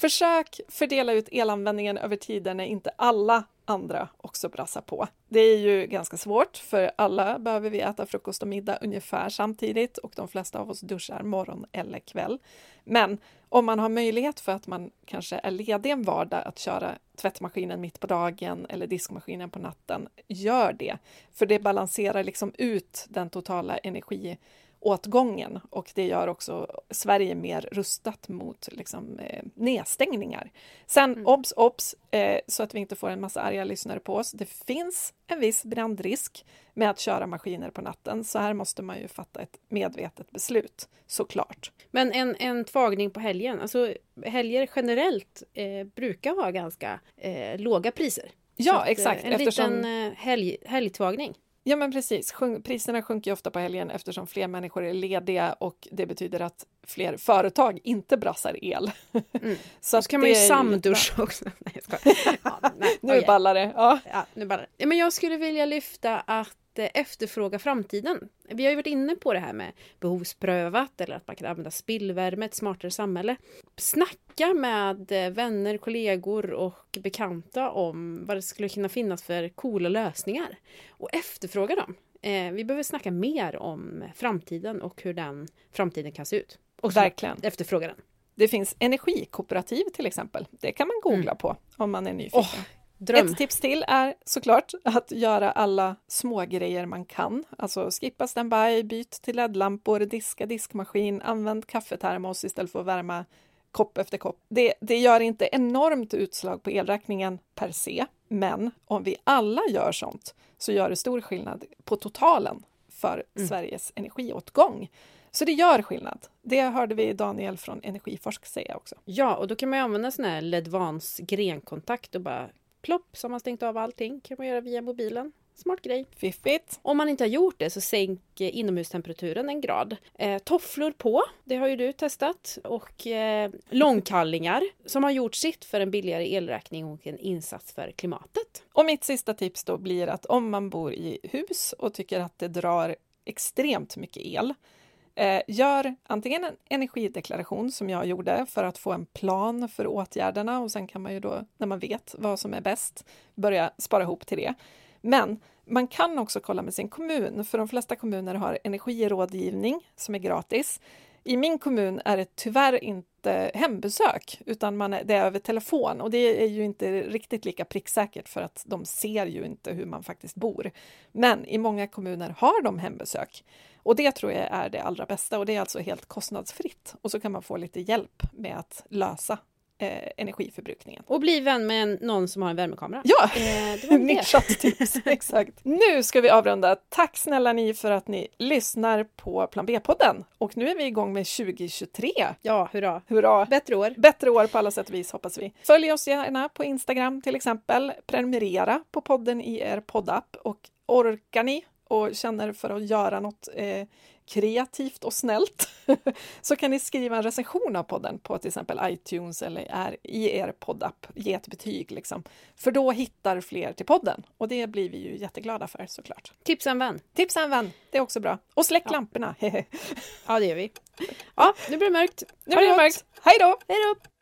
Försök fördela ut elanvändningen över tiden när inte alla andra också brassar på. Det är ju ganska svårt, för alla behöver vi äta frukost och middag ungefär samtidigt och de flesta av oss duschar morgon eller kväll. Men om man har möjlighet för att man kanske är ledig en vardag att köra tvättmaskinen mitt på dagen eller diskmaskinen på natten, gör det. För det balanserar liksom ut den totala energi åtgången och det gör också Sverige mer rustat mot liksom, eh, nedstängningar. Sen mm. obs, obs, eh, så att vi inte får en massa arga lyssnare på oss. Det finns en viss brandrisk med att köra maskiner på natten, så här måste man ju fatta ett medvetet beslut, såklart. Men en, en tvagning på helgen, alltså helger generellt eh, brukar ha ganska eh, låga priser. Ja, att, eh, exakt. En eftersom... liten eh, helg, helgtvagning. Ja men precis, priserna sjunker ofta på helgen eftersom fler människor är lediga och det betyder att fler företag inte brassar el. Mm. så, så kan man ju samduscha också. Nej, jag ja, nej, nu okay. ballar det. Ja. Ja, nu ballar det. Men jag skulle vilja lyfta att efterfråga framtiden. Vi har ju varit inne på det här med behovsprövat eller att man kan använda spillvärme, ett smartare samhälle. Snacka med vänner, kollegor och bekanta om vad det skulle kunna finnas för coola lösningar och efterfråga dem. Eh, vi behöver snacka mer om framtiden och hur den framtiden kan se ut. Och Verkligen. efterfråga den. Det finns energikooperativ till exempel. Det kan man googla mm. på om man är nyfiken. Oh, Dröm. Ett tips till är såklart att göra alla små grejer man kan. Alltså skippa standby, byt till LED-lampor, diska diskmaskin, använd kaffetermos istället för att värma kopp efter kopp. Det, det gör inte enormt utslag på elräkningen per se, men om vi alla gör sånt så gör det stor skillnad på totalen för mm. Sveriges energiåtgång. Så det gör skillnad. Det hörde vi Daniel från Energiforsk säga också. Ja, och då kan man använda sån här LED-Vans grenkontakt och bara plopp så har man stängt av allting. kan man göra via mobilen. Smart grej. Fiffigt. Om man inte har gjort det så sänk eh, inomhustemperaturen en grad. Eh, tofflor på, det har ju du testat. Och eh, långkallingar som har gjort sitt för en billigare elräkning och en insats för klimatet. Och mitt sista tips då blir att om man bor i hus och tycker att det drar extremt mycket el, eh, gör antingen en energideklaration som jag gjorde för att få en plan för åtgärderna och sen kan man ju då, när man vet vad som är bäst, börja spara ihop till det. Men man kan också kolla med sin kommun, för de flesta kommuner har energirådgivning som är gratis. I min kommun är det tyvärr inte Eh, hembesök, utan man är, det är över telefon. Och det är ju inte riktigt lika pricksäkert för att de ser ju inte hur man faktiskt bor. Men i många kommuner har de hembesök. Och det tror jag är det allra bästa och det är alltså helt kostnadsfritt. Och så kan man få lite hjälp med att lösa eh, energiförbrukningen. Och bli vän med någon som har en värmekamera. Ja, Eh, det var det. nischat tips. Exakt. Nu ska vi avrunda. Tack snälla ni för att ni lyssnar på Plan B-podden. Och nu är vi igång med 2023. Ja, hurra. Hurra! Bättre år. Bättre år på alla sätt och vis hoppas vi. Följ oss gärna på Instagram till exempel. Prenumerera på podden i er poddapp och orkar ni och känner för att göra något eh, kreativt och snällt så kan ni skriva en recension av podden på till exempel iTunes eller är i er poddapp. Ge ett betyg liksom. För då hittar fler till podden och det blir vi ju jätteglada för såklart. Tipsa en vän. Tipsa en vän, det är också bra. Och släck lamporna. Ja, det gör vi. Ja, nu blir det mörkt. nu blir det mörkt. Hej då! Hej då!